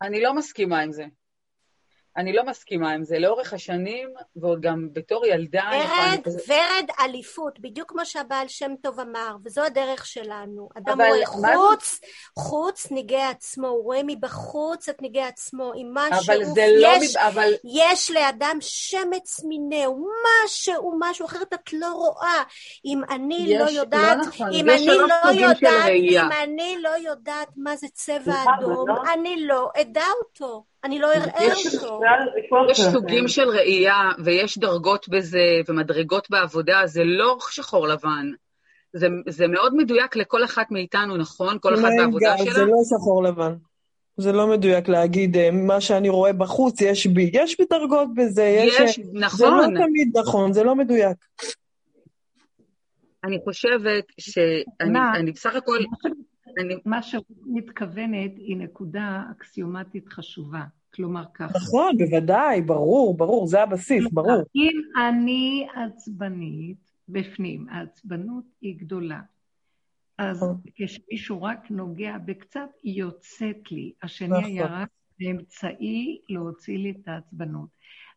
אני לא מסכימה עם זה. אני לא מסכימה עם זה. לאורך השנים, ועוד גם בתור ילדה... ורד, ורד אליפות, בדיוק כמו שהבעל שם טוב אמר, וזו הדרך שלנו. אדם רואה חוץ, זה... חוץ ניגי עצמו, הוא רואה מבחוץ את ניגי עצמו, עם משהו, אבל זה לא... יש, אבל... יש לאדם שמץ מינהו, משהו, משהו, אחרת את לא רואה. אם אני לא יש, לא יודעת, לא נכון, אם אני לא יודעת, אם אני לא יודעת מה זה צבע אדום, לא? אני לא אדע אותו. אני לא אראה אותו. יש סוגים של ראייה ויש דרגות בזה ומדרגות בעבודה, זה לא שחור לבן. זה, זה מאוד מדויק לכל אחת מאיתנו, נכון? כל אחת בעבודה שלה. זה לא שחור לבן. זה לא מדויק להגיד, אה, מה שאני רואה בחוץ, יש בי. יש בי דרגות בזה. יש, יש נכון. זה לא תמיד נכון, זה לא מדויק. אני חושבת שאני בסך הכל... אני... מה שאת מתכוונת היא נקודה אקסיומטית חשובה. כלומר ככה. נכון, בוודאי, ברור, ברור, זה הבסיס, ברור. אם אני עצבנית בפנים, העצבנות היא גדולה. אז נכון. כשמישהו רק נוגע בקצת, היא יוצאת לי. השני נכון. היה רק באמצעי להוציא לי את העצבנות.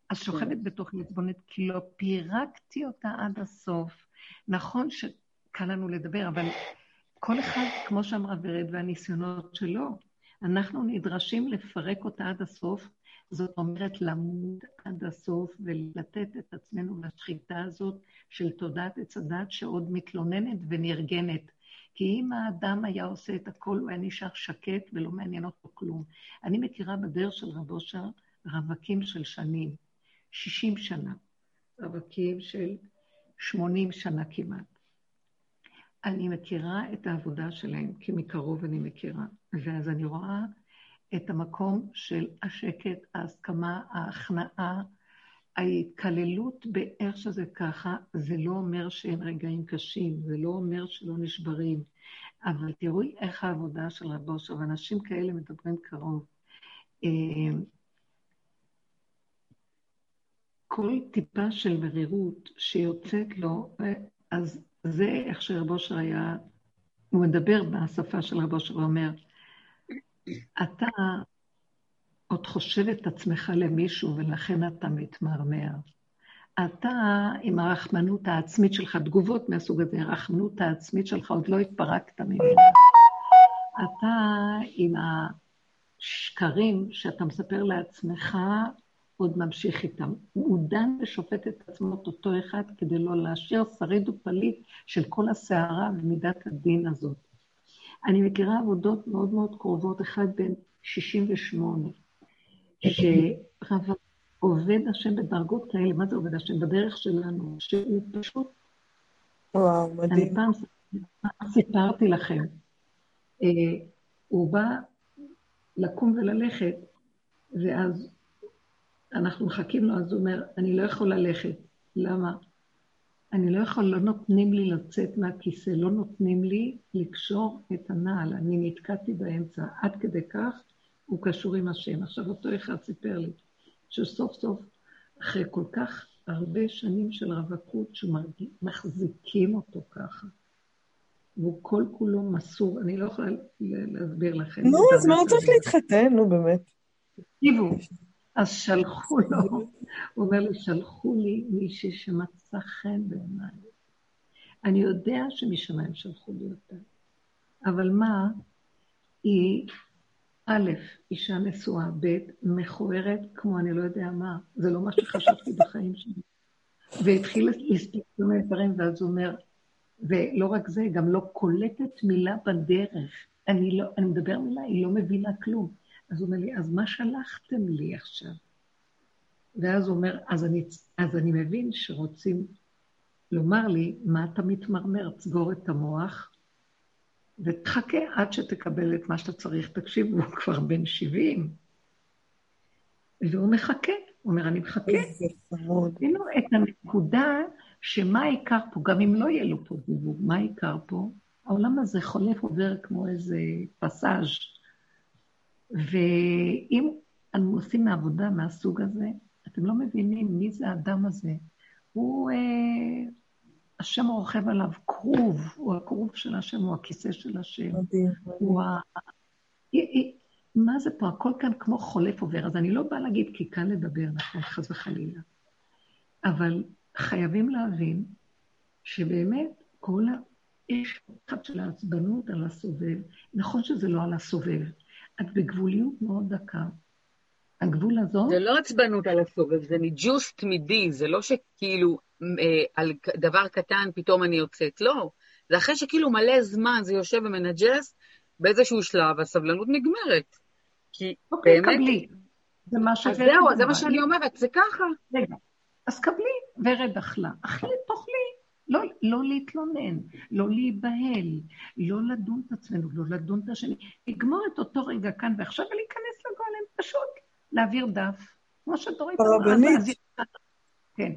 אז שוכבת בתוך עצבנות, כי לא פירקתי אותה עד הסוף. נכון שקל לנו לדבר, אבל כל אחד, כמו שאמרה ורד, והניסיונות שלו, אנחנו נדרשים לפרק אותה עד הסוף, זאת אומרת למות עד הסוף ולתת את עצמנו לשחיטה הזאת של תודעת עץ הדת שעוד מתלוננת ונרגנת. כי אם האדם היה עושה את הכל, הוא היה נשאר שקט ולא מעניין אותו כלום. אני מכירה בדרך של רב אושר רווקים של שנים, 60 שנה, רווקים של 80 שנה כמעט. אני מכירה את העבודה שלהם, כי מקרוב אני מכירה. ואז אני רואה את המקום של השקט, ההסכמה, ההכנעה, ההתקללות באיך שזה ככה, זה לא אומר שאין רגעים קשים, זה לא אומר שלא נשברים, אבל תראו איך העבודה של רב אושר, ואנשים כאלה מדברים קרוב. אה, כל טיפה של מרירות שיוצאת לו, אז זה איך שרב אושר היה, הוא מדבר בשפה של רב אושר, הוא אומר, אתה עוד חושב את עצמך למישהו ולכן אתה מתמרמר. אתה עם הרחמנות העצמית שלך, תגובות מהסוג הזה, הרחמנות העצמית שלך עוד לא התפרקת ממנה. אתה עם השקרים שאתה מספר לעצמך, עוד ממשיך איתם. הוא דן ושופט את עצמו את אותו אחד כדי לא להשאיר שריד ופליט של כל הסערה ומידת הדין הזאת. אני מכירה עבודות מאוד מאוד קרובות, אחד בן 68, שרב עובד השם בדרגות כאלה, מה זה עובד השם? בדרך שלנו, שהוא פשוט... וואו, מדהים. אני פעם סיפרתי לכם, אה, הוא בא לקום וללכת, ואז אנחנו מחכים לו, אז הוא אומר, אני לא יכול ללכת. למה? אני לא יכול, לא נותנים לי לצאת מהכיסא, לא נותנים לי לקשור את הנעל, אני נתקעתי באמצע. עד כדי כך הוא קשור עם השם. עכשיו, אותו אחד סיפר לי שסוף סוף, אחרי כל כך הרבה שנים של רווקות, שמחזיקים אותו ככה, והוא כל כולו מסור, אני לא יכולה להסביר לכם. נו, אז מה הוא צריך להתחתן? נו, באמת. תקשיבו, אז שלחו לו הוא אומר לי, שלחו לי מישהי שמצא חן בעיניי. אני יודע שמשמיים שלחו לי אותה. אבל מה, היא, א', אישה נשואה, ב', מכוערת כמו אני לא יודע מה. זה לא מה שחשבתי בחיים שלי. והתחיל להסתכל כל מיני דברים, ואז הוא אומר, ולא רק זה, גם לא קולטת מילה בדרך. אני לא, אני מדבר מילה, היא לא מבינה כלום. אז הוא אומר לי, אז מה שלחתם לי עכשיו? ואז הוא אומר, אז אני, אז אני מבין שרוצים לומר לי, מה אתה מתמרמר? סגור את המוח ותחכה עד שתקבל את מה שאתה צריך. תקשיב, הוא כבר בן 70, והוא מחכה. הוא אומר, אני מחכה. איזה חמוד. כאילו את הנקודה שמה העיקר פה, גם אם לא יהיה לו פה דיבור, מה העיקר פה? העולם הזה חולף עובר כמו איזה פסאז'. ואם אנו עושים מעבודה מהסוג הזה, אתם לא מבינים מי זה האדם הזה. הוא, אה, השם רוכב עליו כרוב, הוא הכרוב של השם, הוא הכיסא של השם. מדהים. הוא ה... מה זה פה? הכל כאן כמו חולף עובר. אז אני לא באה להגיד כי קל לדבר, נכון, חס וחלילה. אבל חייבים להבין שבאמת כל ה... יש אחד של העצבנות על הסובב. נכון שזה לא על הסובב. את בגבוליות מאוד דקה. הגבול הזאת... זה לא עצבנות על הסובב, זה ניג'וס תמידי, זה לא שכאילו אה, על דבר קטן פתאום אני יוצאת, לא. זה אחרי שכאילו מלא זמן זה יושב ומנג'ס, באיזשהו שלב הסבלנות נגמרת. כי אוקיי, באמת... קבלי. זה מה ש... אז זהו, זה מה שאני אומרת, זה ככה. רגע, אז קבלי ורד אכלה. אכלי, תאכלי. לא, לא להתלונן, לא להיבהל, לא לדון את עצמנו, לא לדון את השני. לגמור את אותו רגע כאן ועכשיו ולהיכנס לגולם, פשוט להעביר דף. כמו שדורית. הרבנית, כן.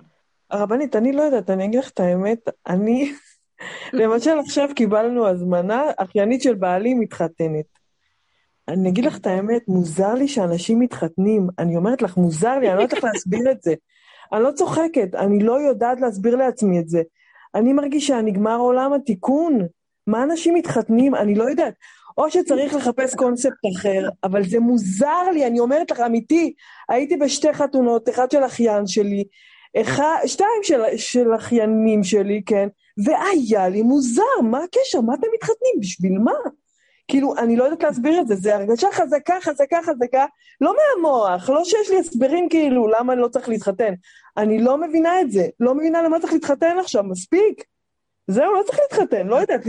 הרבנית, אני לא יודעת, אני אגיד לך את האמת, אני, למשל עכשיו קיבלנו הזמנה, אחיינית של בעלי מתחתנת. אני אגיד לך את האמת, מוזר לי שאנשים מתחתנים. אני אומרת לך, מוזר לי, אני לא יודעת איך להסביר את זה. אני לא צוחקת, אני לא יודעת להסביר לעצמי את זה. אני מרגישה, נגמר עולם התיקון. מה אנשים מתחתנים? אני לא יודעת. או שצריך לחפש קונספט אחר, אבל זה מוזר לי, אני אומרת לך, אמיתי, הייתי בשתי חתונות, אחת של אחיין שלי, אחד, שתיים של, של אחיינים שלי, כן, והיה לי מוזר, מה הקשר? מה אתם מתחתנים? בשביל מה? כאילו, אני לא יודעת להסביר את זה, זה הרגשה חזקה, חזקה, חזקה, לא מהמוח, לא שיש לי הסברים כאילו, למה אני לא צריך להתחתן. אני לא מבינה את זה, לא מבינה למה צריך להתחתן עכשיו, מספיק. זהו, לא צריך להתחתן, לא יודעת,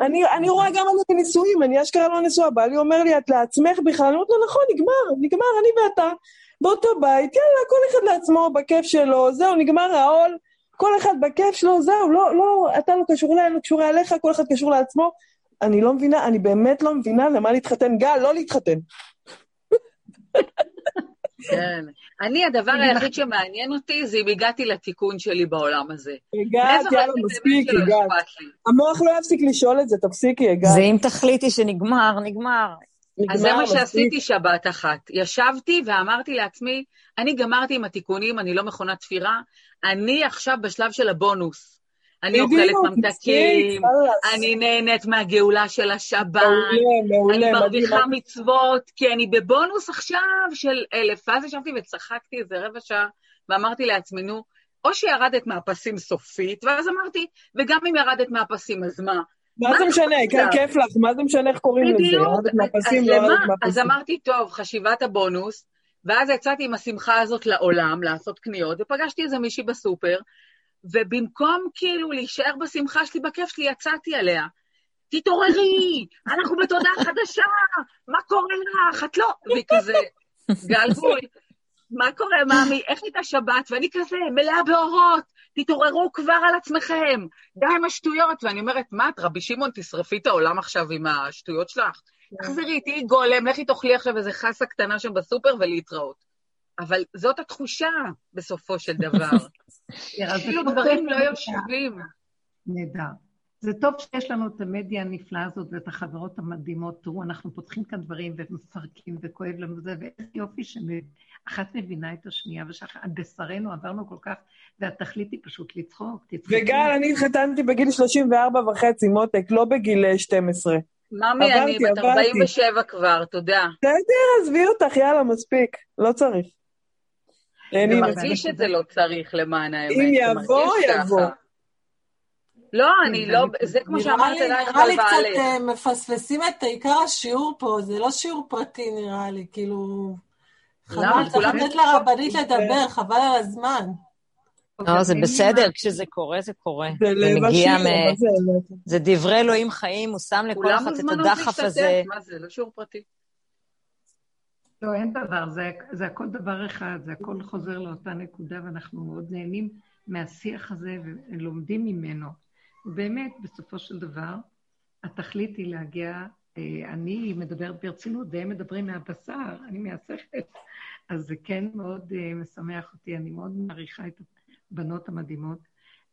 אני, אני רואה גם אני בנישואים, אני אשכרה לא נשואה, בעלי אומר לי, את לעצמך בכלל? אני אומרת לו, נכון, נגמר, נגמר, אני ואתה באותו בית, יאללה, כל אחד לעצמו, בכיף שלו, זהו, נגמר העול, כל אחד בכיף שלו, זהו, לא, לא, אתה לא קשור אליי, אני לא קשורה אליך, כל אחד קשור לעצמו. אני לא מבינה, אני באמת לא מבינה למה להתחתן. גל, לא להתחתן. כן. אני, הדבר היחיד שמעניין אותי זה אם הגעתי לתיקון שלי בעולם הזה. הגעת, יאללה, מספיק, הגעת. המוח לא יפסיק לשאול את זה, תפסיקי, הגעת. זה אם תחליטי שנגמר, נגמר. אז זה מה שעשיתי שבת אחת. ישבתי ואמרתי לעצמי, אני גמרתי עם התיקונים, אני לא מכונת תפירה, אני עכשיו בשלב של הבונוס. אני אוכלת ממתקים, אני נהנית מהגאולה של השבת, אני מרוויחה מצוות, כי אני בבונוס עכשיו של אלף. ואז ישבתי וצחקתי איזה רבע שעה, ואמרתי לעצמי, נו, או שירדת מהפסים סופית, ואז אמרתי, וגם אם ירדת מהפסים, אז מה? מה זה משנה? כן, כיף לך, מה זה משנה איך קוראים לזה? ירדת מהפסים, לא ירדת מהפסים. אז אמרתי, טוב, חשיבת הבונוס, ואז יצאתי עם השמחה הזאת לעולם, לעשות קניות, ופגשתי איזה מישהי בסופר, ובמקום כאילו להישאר בשמחה שלי, בכיף שלי, יצאתי עליה. תתעוררי, אנחנו בתודעה חדשה, מה קורה לך? את לא... והיא כזה, גלבוי, מה קורה, מאמי? איך הייתה שבת? ואני כזה, מלאה באורות, תתעוררו כבר על עצמכם, די עם השטויות. ואני אומרת, מה את, רבי שמעון, תשרפי את העולם עכשיו עם השטויות שלך? תחזרי, תהיי גולם, לכי תאכלי עכשיו איזה חסה קטנה שם בסופר ולהתראות. אבל זאת התחושה בסופו של דבר. <laughs> כאילו דברים לא יושבים. נהדר. זה טוב שיש לנו את המדיה הנפלאה הזאת ואת החברות המדהימות. תראו, אנחנו פותחים כאן דברים ומפרקים וכואב לנו זה, ואיזה יופי שאחת מבינה את השנייה, ושעל בשרנו עברנו כל כך, והתכלית היא פשוט לצחוק, תצחקו. וגל, אני התחתנתי בגיל 34 וחצי, מותק, לא בגיל 12. ממי, אני בת 47 כבר, תודה. בסדר, עזבי אותך, יאללה, מספיק. לא צריך. אני מרגיש את זה לא צריך למען האמת. אם יבוא, יבוא. לא, אני לא, זה כמו שאמרת אלייך נראה לי קצת אה, מפספסים את עיקר השיעור פה, זה לא שיעור פרטי נראה לי, כאילו... חבל, צריך לתת לרבנית לדבר, חבל על הזמן. לא, זה בסדר, כשזה קורה, זה קורה. זה לב השיר, מה זה? דברי אלוהים חיים, הוא שם לכל אחת את הדחף הזה. מה זה, לא שיעור פרטי. לא, אין דבר, זה, זה הכל דבר אחד, זה הכל חוזר לאותה נקודה, ואנחנו מאוד נהנים מהשיח הזה ולומדים ממנו. באמת, בסופו של דבר, התכלית היא להגיע, אה, אני מדברת ברצינות, והם מדברים מהבשר, אני מהשכל, אז זה כן מאוד אה, משמח אותי, אני מאוד מעריכה את הבנות המדהימות.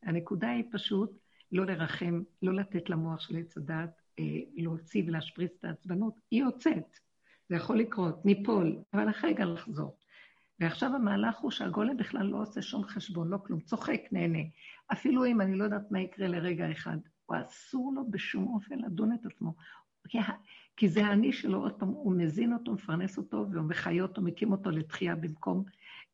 הנקודה היא פשוט לא לרחם, לא לתת למוח של עץ הדת אה, להוציא ולהשפריץ את העצבנות, היא יוצאת. זה יכול לקרות, ניפול, אבל אחרי רגע לחזור. ועכשיו המהלך הוא שהגולם בכלל לא עושה שום חשבון, לא כלום, צוחק, נהנה. אפילו אם אני לא יודעת מה יקרה לרגע אחד, הוא אסור לו בשום אופן לדון את עצמו. כי, זה האני שלו, עוד פעם, הוא מזין אותו, מפרנס אותו, והוא מחיה אותו, מקים אותו לתחייה במקום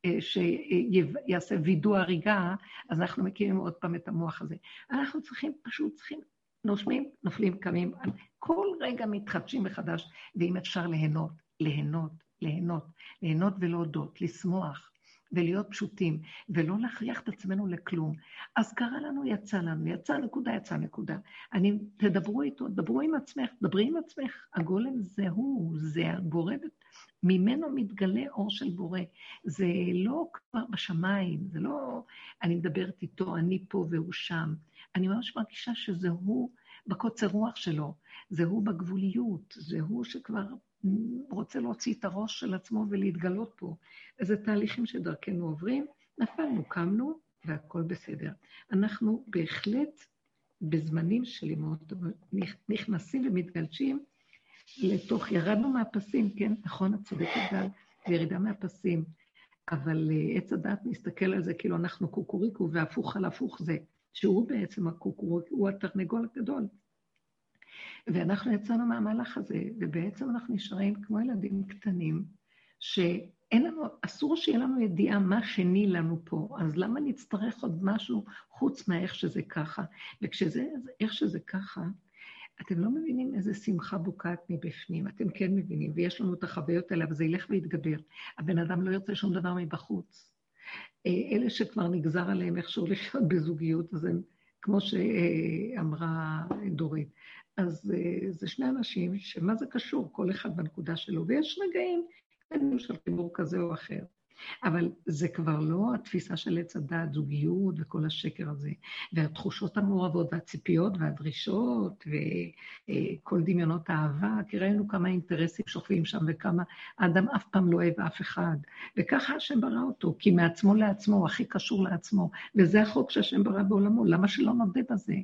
אה, שיעשה וידוא הריגה, אז אנחנו מקימים עוד פעם את המוח הזה. אנחנו צריכים, פשוט צריכים, נושמים, נופלים, קמים, כל רגע מתחדשים מחדש, ואם אפשר ליהנות, ליהנות, ליהנות, ליהנות ולהודות, לשמוח. ולהיות פשוטים, ולא להכריח את עצמנו לכלום. אז קרה לנו, יצא לנו, יצא נקודה, יצא נקודה. אני, תדברו איתו, דברו עם עצמך, דברי עם עצמך. הגולם זה הוא, זה הבורא, ממנו מתגלה אור של בורא. זה לא כבר בשמיים, זה לא אני מדברת איתו, אני פה והוא שם. אני ממש מרגישה שזה הוא בקוצר רוח שלו, זה הוא בגבוליות, זה הוא שכבר רוצה להוציא את הראש של עצמו ולהתגלות פה. איזה תהליכים שדרכנו עוברים, נפלנו, קמנו, והכול בסדר. אנחנו בהחלט בזמנים של אמות נכנסים ומתגלשים לתוך, ירדנו מהפסים, כן, נכון, את צודקת גל, ירידה מהפסים, אבל uh, עץ הדת מסתכל על זה כאילו אנחנו קוקוריקו, והפוך על הפוך זה, שהוא בעצם הקוקוריקו, הוא התרנגול הגדול. ואנחנו יצאנו מהמהלך הזה, ובעצם אנחנו נשארים כמו ילדים קטנים, שאין לנו, אסור שיהיה לנו ידיעה מה שני לנו פה, אז למה נצטרך עוד משהו חוץ מאיך שזה ככה? וכשזה, איך שזה ככה, אתם לא מבינים איזה שמחה בוקעת מבפנים, אתם כן מבינים, ויש לנו את החוויות האלה, אבל זה ילך ויתגבר. הבן אדם לא ירצה שום דבר מבחוץ. אה, אלה שכבר נגזר עליהם איכשהו לחיות <laughs> בזוגיות, אז הם, כמו שאמרה דורית, אז אה, זה שני אנשים שמה זה קשור, כל אחד בנקודה שלו, ויש רגעים של חיבור כזה או אחר. אבל זה כבר לא התפיסה של עץ הדעת, זוגיות וכל השקר הזה, והתחושות המעורבות והציפיות והדרישות וכל דמיונות האהבה, כי ראינו כמה אינטרסים שוכבים שם וכמה האדם אף פעם לא אוהב אף אחד. וככה השם ברא אותו, כי מעצמו לעצמו הכי קשור לעצמו, וזה החוק שהשם ברא בעולמו, למה שלא נודה בזה?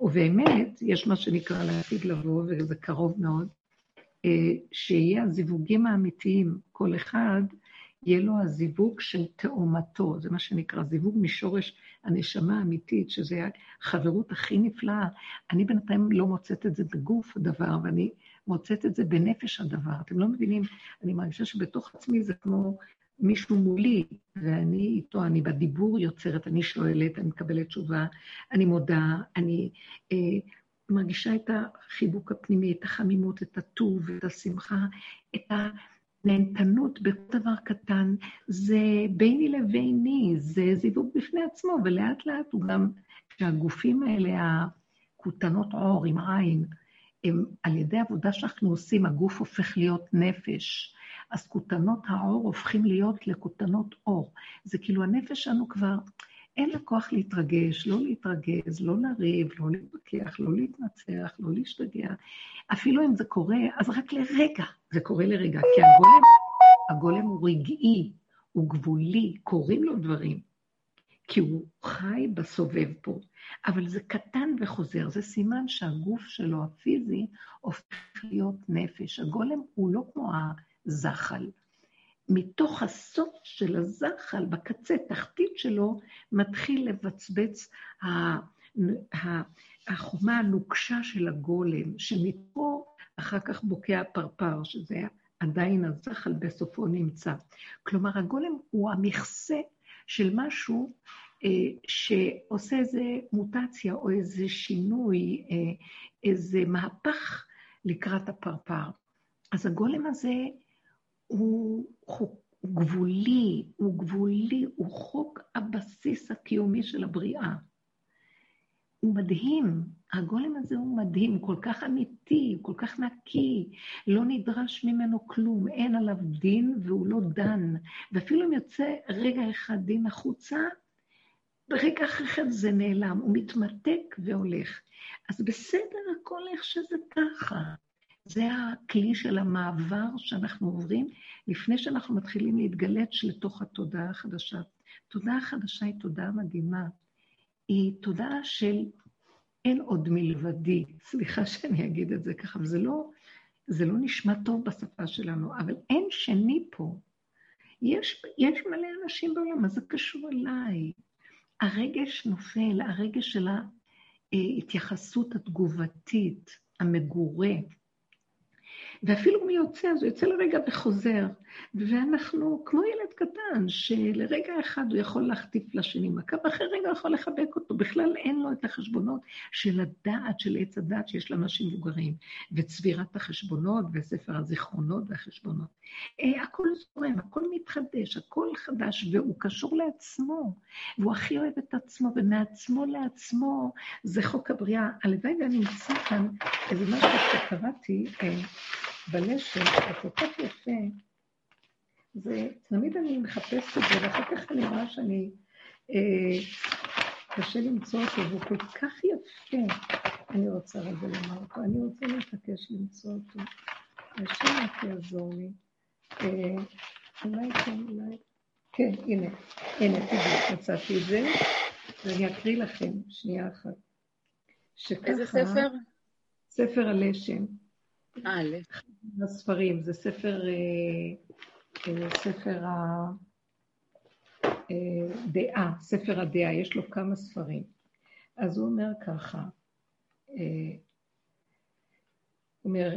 ובאמת, יש מה שנקרא לעתיד לבוא, וזה קרוב מאוד, אה, שיהיה הזיווגים האמיתיים, כל אחד יהיה לו הזיווג של תאומתו, זה מה שנקרא זיווג משורש הנשמה האמיתית, שזה החברות הכי נפלאה. אני בינתיים לא מוצאת את זה בגוף הדבר, ואני מוצאת את זה בנפש הדבר. אתם לא מבינים, אני מרגישה שבתוך עצמי זה כמו מישהו מולי, ואני איתו, אני בדיבור יוצרת, אני שואלת, אני מקבלת תשובה, אני מודה, אני אה, מרגישה את החיבוק הפנימי, את החמימות, את הטוב, את השמחה, את הנהנתנות בכל דבר קטן. זה ביני לביני, זה זיווג בפני עצמו, ולאט לאט הוא גם, כשהגופים האלה, הכותנות עור עם עין, הם, על ידי עבודה שאנחנו עושים, הגוף הופך להיות נפש. אז כותנות האור הופכים להיות לכותנות אור. זה כאילו הנפש שלנו כבר, אין לה כוח להתרגש, לא להתרגז, לא לריב, לא להתווכח, לא להתנצח, לא להשתגע. אפילו אם זה קורה, אז רק לרגע זה קורה לרגע, כי הגולם, הגולם הוא רגעי, הוא גבולי, קורים לו דברים. כי הוא חי בסובב פה. אבל זה קטן וחוזר, זה סימן שהגוף שלו, הפיזי, הופך להיות נפש. הגולם הוא לא כמו זחל. מתוך הסוף של הזחל, בקצה, תחתית שלו, מתחיל לבצבץ החומה הנוקשה של הגולם, שמפה אחר כך בוקע הפרפר, שזה עדיין הזחל בסופו נמצא. כלומר, הגולם הוא המכסה של משהו אה, שעושה איזה מוטציה או איזה שינוי, אה, איזה מהפך לקראת הפרפר. אז הגולם הזה הוא, הוא גבולי, הוא גבולי, הוא חוק הבסיס הקיומי של הבריאה. הוא מדהים, הגולם הזה הוא מדהים, כל כך אמיתי, כל כך נקי, לא נדרש ממנו כלום, אין עליו דין והוא לא דן. ואפילו אם יוצא רגע אחד דין החוצה, ברגע אחר זה נעלם, הוא מתמתק והולך. אז בסדר הכל איך שזה ככה. זה הכלי של המעבר שאנחנו עוברים לפני שאנחנו מתחילים להתגלץ לתוך התודעה החדשה. תודעה החדשה היא תודעה מדהימה. היא תודעה של אין עוד מלבדי. סליחה שאני אגיד את זה ככה, וזה לא, זה לא נשמע טוב בשפה שלנו, אבל אין שני פה. יש, יש מלא אנשים בעולם, מה זה קשור אליי? הרגש נופל, הרגש של ההתייחסות התגובתית, המגורה. ואפילו מי יוצא, אז הוא יוצא לרגע וחוזר. ואנחנו כמו ילד קטן, שלרגע אחד הוא יכול להחטיף לשני מכה, ואחרי רגע הוא יכול לחבק אותו. בכלל אין לו את החשבונות של הדעת, של עץ הדעת שיש לאנשים מבוגרים, וצבירת החשבונות, וספר הזיכרונות והחשבונות. אה, הכל זורם, הכל מתחדש, הכל חדש, והוא קשור לעצמו, והוא הכי אוהב את עצמו, ומעצמו לעצמו זה חוק הבריאה. הלוואי ואני אמצא כאן איזה משהו שקראתי, אה, בלשם, זה כל כך יפה, זה, תמיד אני מחפשת את זה, ואחר כך אני רואה שאני, אה, קשה למצוא אותו, והוא כל כך יפה. אני רוצה רגע לומר אותו, אני רוצה להתעקש למצוא אותו. השם רק יעזור לי. אה, אולי כן, אולי... כן, הנה, הנה, תראי, מצאתי את זה, ואני אקריא לכם שנייה אחת. שככה, איזה ספר? ספר הלשם. הספרים, זה ספר, אה, אה, ספר הדעה, אה, ספר הדעה, יש לו כמה ספרים. אז הוא אומר ככה, הוא אומר,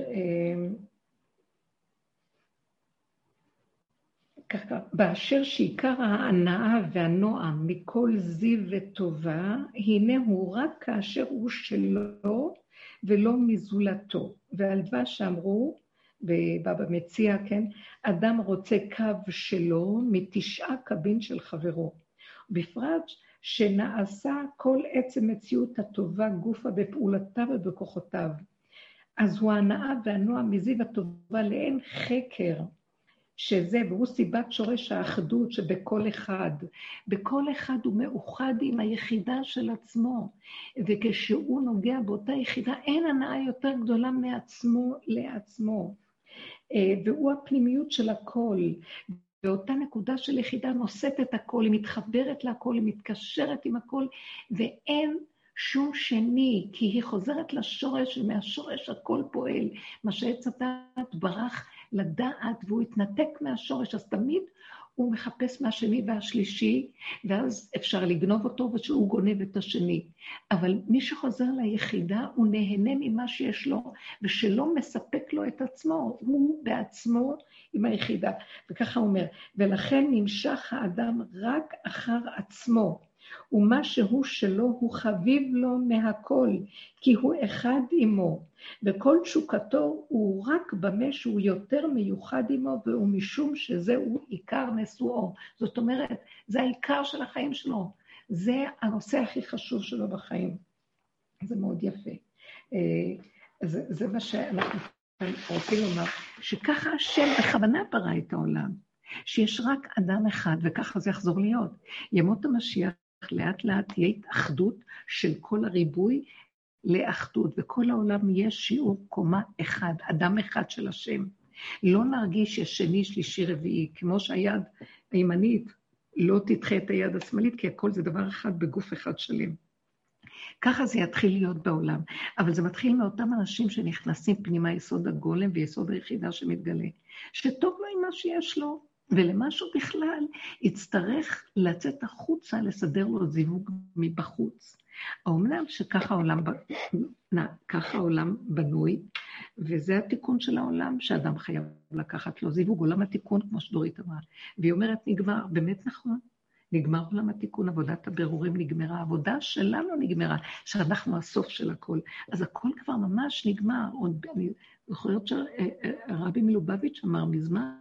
ככה, באשר שעיקר ההנאה והנועם מכל זיו וטובה, הנה הוא רק כאשר הוא שלו ולא מזולתו. דבש שאמרו, בבבא מציע, כן, אדם רוצה קו שלו מתשעה קבין של חברו. בפרט שנעשה כל עצם מציאות הטובה גופה בפעולותיו ובכוחותיו. אז הוא ההנאה והנועם מזיו הטובה לאין חקר. שזה, והוא סיבת שורש האחדות שבכל אחד. בכל אחד הוא מאוחד עם היחידה של עצמו, וכשהוא נוגע באותה יחידה, אין הנאה יותר גדולה מעצמו לעצמו. אה, והוא הפנימיות של הכל. ואותה נקודה של יחידה נושאת את הכל, היא מתחברת להכל, היא מתקשרת עם הכל, ואין שום שני, כי היא חוזרת לשורש, ומהשורש הכל פועל. מה שעץ הדת ברח לדעת, והוא התנתק מהשורש, אז תמיד הוא מחפש מהשני והשלישי, ואז אפשר לגנוב אותו ושהוא גונב את השני. אבל מי שחוזר ליחידה, הוא נהנה ממה שיש לו, ושלא מספק לו את עצמו, הוא בעצמו עם היחידה. וככה הוא אומר, ולכן נמשך האדם רק אחר עצמו. ומה שהוא שלו הוא חביב לו מהכל, כי הוא אחד עמו, וכל תשוקתו הוא רק במה שהוא יותר מיוחד עמו, והוא משום שזהו עיקר נשואו. זאת אומרת, זה העיקר של החיים שלו, זה הנושא הכי חשוב שלו בחיים. זה מאוד יפה. אה, זה, זה מה שאנחנו רוצים לומר, שככה השם בכוונה ברא את העולם. שיש רק אדם אחד, וככה זה יחזור להיות. ימות המשיח לאט לאט תהיה התאחדות של כל הריבוי לאחדות, וכל העולם יהיה שיעור קומה אחד, אדם אחד של השם. לא נרגיש שיש שני, שלישי, רביעי, כמו שהיד הימנית לא תדחה את היד השמאלית, כי הכל זה דבר אחד בגוף אחד שלם. ככה זה יתחיל להיות בעולם. אבל זה מתחיל מאותם אנשים שנכנסים פנימה יסוד הגולם ויסוד היחידה שמתגלה. שטוב לו עם מה שיש לו, ולמשהו בכלל יצטרך לצאת החוצה, לסדר לו זיווג מבחוץ. האומנם שככה העולם, ככה העולם בנוי, וזה התיקון של העולם שאדם חייב לקחת לו זיווג, עולם התיקון, כמו שדורית אמרה. והיא אומרת, נגמר, באמת נכון, נגמר עולם התיקון, עבודת הבירורים נגמרה, העבודה שלנו נגמרה, שאנחנו הסוף של הכל. אז הכל כבר ממש נגמר. עוד, אני זוכרת שהרבי מלובביץ' אמר מזמן,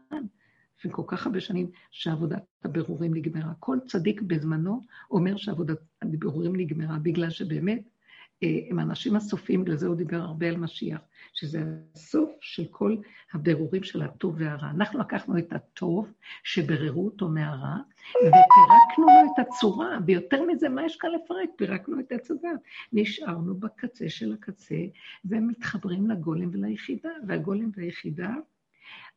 לפני כל כך הרבה שנים, שעבודת הבירורים נגמרה. כל צדיק בזמנו אומר שעבודת הבירורים נגמרה, בגלל שבאמת אה, הם האנשים הסופיים, בגלל זה הוא דיבר הרבה על משיח, שזה הסוף של כל הבירורים של הטוב והרע. אנחנו לקחנו את הטוב, שבררו אותו מהרע, ופירקנו לו את הצורה, ויותר מזה, מה יש כאן לפרק? פירקנו את עץ הדת. נשארנו בקצה של הקצה, ומתחברים לגולם וליחידה, והגולם והיחידה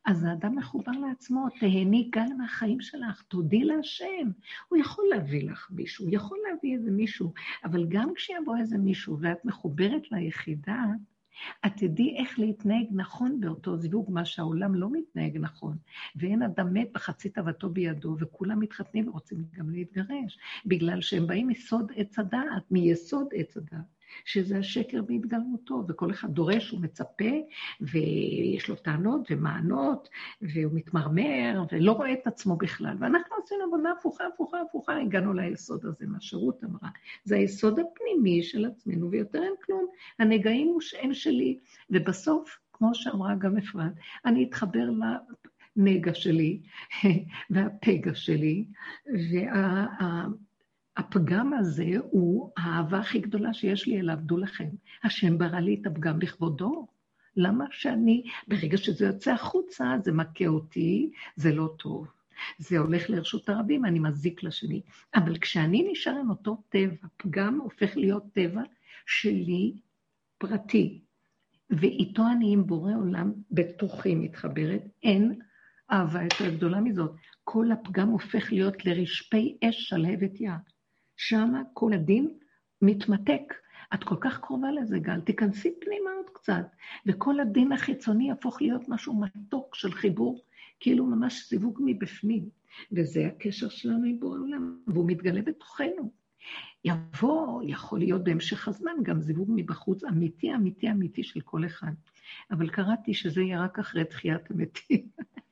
אז האדם מחובר לעצמו, תהני גל מהחיים שלך, תודי להשם. הוא יכול להביא לך מישהו, הוא יכול להביא איזה מישהו, אבל גם כשיבוא איזה מישהו ואת מחוברת ליחידה, את תדעי איך להתנהג נכון באותו זיווג, מה שהעולם לא מתנהג נכון. ואין אדם מת בחצי תאוותו בידו, וכולם מתחתנים ורוצים גם להתגרש, בגלל שהם באים מסוד עץ הדעת, מיסוד עץ הדעת. שזה השקר בהתגלמותו, וכל אחד דורש ומצפה, ויש לו טענות ומענות, והוא מתמרמר, ולא רואה את עצמו בכלל. ואנחנו עשינו עבודה הפוכה, הפוכה, הפוכה, הגענו ליסוד הזה, מה שרות אמרה. זה היסוד הפנימי של עצמנו, ויותר אין כלום. הנגעים הם שלי, ובסוף, כמו שאמרה גם אפרת, אני אתחבר לנגע שלי, <laughs> והפגע שלי, וה... הפגם הזה הוא האהבה הכי גדולה שיש לי אליו, דעו לכם. השם ברא לי את הפגם בכבודו. למה שאני, ברגע שזה יוצא החוצה, זה מכה אותי, זה לא טוב. זה הולך לרשות הרבים, אני מזיק לשני. אבל כשאני נשאר עם אותו טבע, פגם הופך להיות טבע שלי, פרטי, ואיתו אני עם בורא עולם בתוכי מתחברת, אין אהבה יותר גדולה מזאת. כל הפגם הופך להיות לרשפי אש שלהבת יד. שמה כל הדין מתמתק. את כל כך קרובה לזה, גל, תיכנסי פנימה עוד קצת, וכל הדין החיצוני יהפוך להיות משהו מתוק של חיבור, כאילו ממש סיווג מבפנים. וזה הקשר שלנו עם בורא עולם, והוא מתגלה בתוכנו. יבוא, יכול להיות בהמשך הזמן, גם זיווג מבחוץ אמיתי, אמיתי, אמיתי של כל אחד. אבל קראתי שזה יהיה רק אחרי תחיית המתים.